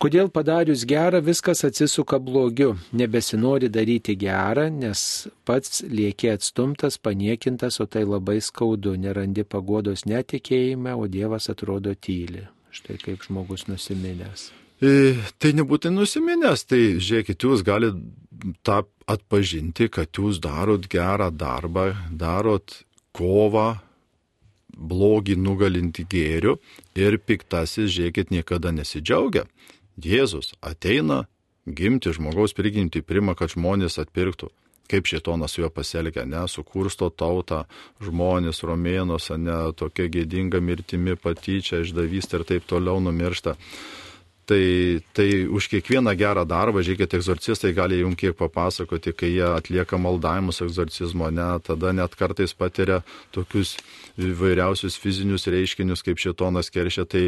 Kodėl padarius gerą viskas atsisuka blogiu, nebesinori daryti gerą, nes pats lieki atstumtas, paniekintas, o tai labai skaudu, nerandi pagodos netikėjime, o Dievas atrodo tyli. Štai kaip žmogus nusiminęs. E, tai nebūtinai nusiminęs, tai žiūrėkit, jūs galite tą atpažinti, kad jūs darot gerą darbą, darot kovą, blogį nugalinti gėriu ir piktasis, žiūrėkit, niekada nesidžiaugia. Jėzus ateina gimti žmogaus prigimti, prima, kad žmonės atpirktų kaip šitonas su juo pasielgia, ne, sukursto tautą, žmonės romėnuose, ne, tokia gėdinga mirtimi patyčia, išdavystė ir taip toliau numiršta. Tai, tai už kiekvieną gerą darbą, žiūrėkit, egzorcistai gali jums kiek papasakoti, kai jie atlieka maldavimus egzorcizmo, ne, tada net kartais patiria tokius įvairiausius fizinius reiškinius, kaip šitonas keršia. Tai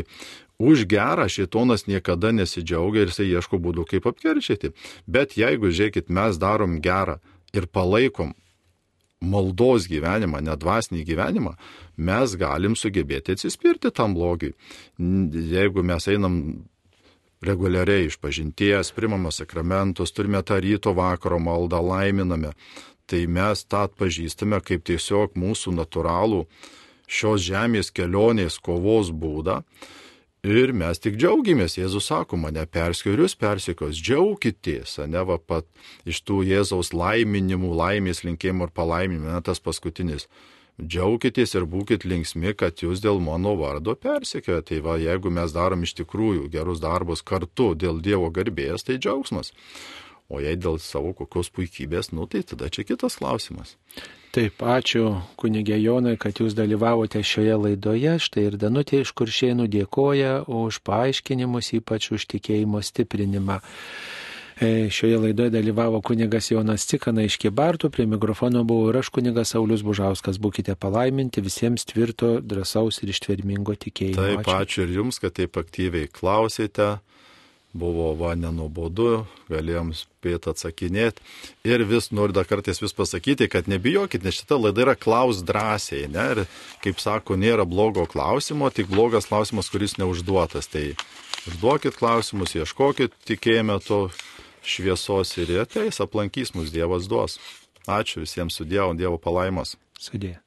už gerą šitonas niekada nesidžiaugia ir jisai ieško būdų, kaip apkeršyti. Bet jeigu, žiūrėkit, mes darom gerą, ir palaikom maldos gyvenimą, nedvasinį gyvenimą, mes galim sugebėti atsispirti tam blogiui. Jeigu mes einam reguliariai iš pažinties, primame sakramentus, turime tą ryto vakaro maldą, laiminame, tai mes tą atpažįstame kaip tiesiog mūsų natūralų šios žemės kelionės kovos būdą Ir mes tik džiaugiamės, Jėzus sako, mane perskirius persikos, džiaukitės, ne va pat iš tų Jėzaus laiminimų, laimės linkėjimų ir palaiminimų, ne tas paskutinis. Džiaukitės ir būkite linksmi, kad jūs dėl mano vardo persikioja. Tai va, jeigu mes darom iš tikrųjų gerus darbus kartu dėl Dievo garbės, tai džiaugsmas. O jei dėl savo kokios puikybės, nu tai tada čia kitas klausimas. Taip, ačiū kunigė Jonai, kad jūs dalyvavote šioje laidoje. Štai ir Danutė iš Kuršėnų dėkoja už paaiškinimus, ypač už tikėjimo stiprinimą. E, šioje laidoje dalyvavo kunigas Jonas Cikana iš Kibartų, prie mikrofono buvo ir aš kunigas Saulis Bužauskas. Būkite palaiminti visiems tvirto, drąsaus ir ištvermingo tikėjimo. Taip, ačiū, ačiū ir jums, kad taip aktyviai klausėte buvo va nenuobodu, galėjom spėti atsakinėti. Ir vis noriu dar kartais vis pasakyti, kad nebijokit, nes šita laida yra klaus drąsiai, ne? Ir kaip sako, nėra blogo klausimo, tik blogas klausimas, kuris neužduotas. Tai užduokit klausimus, ieškokit, tikėjime to šviesos ir ateis, aplankys mus Dievas duos. Ačiū visiems su Dievu, Dievo palaimos. Sudė.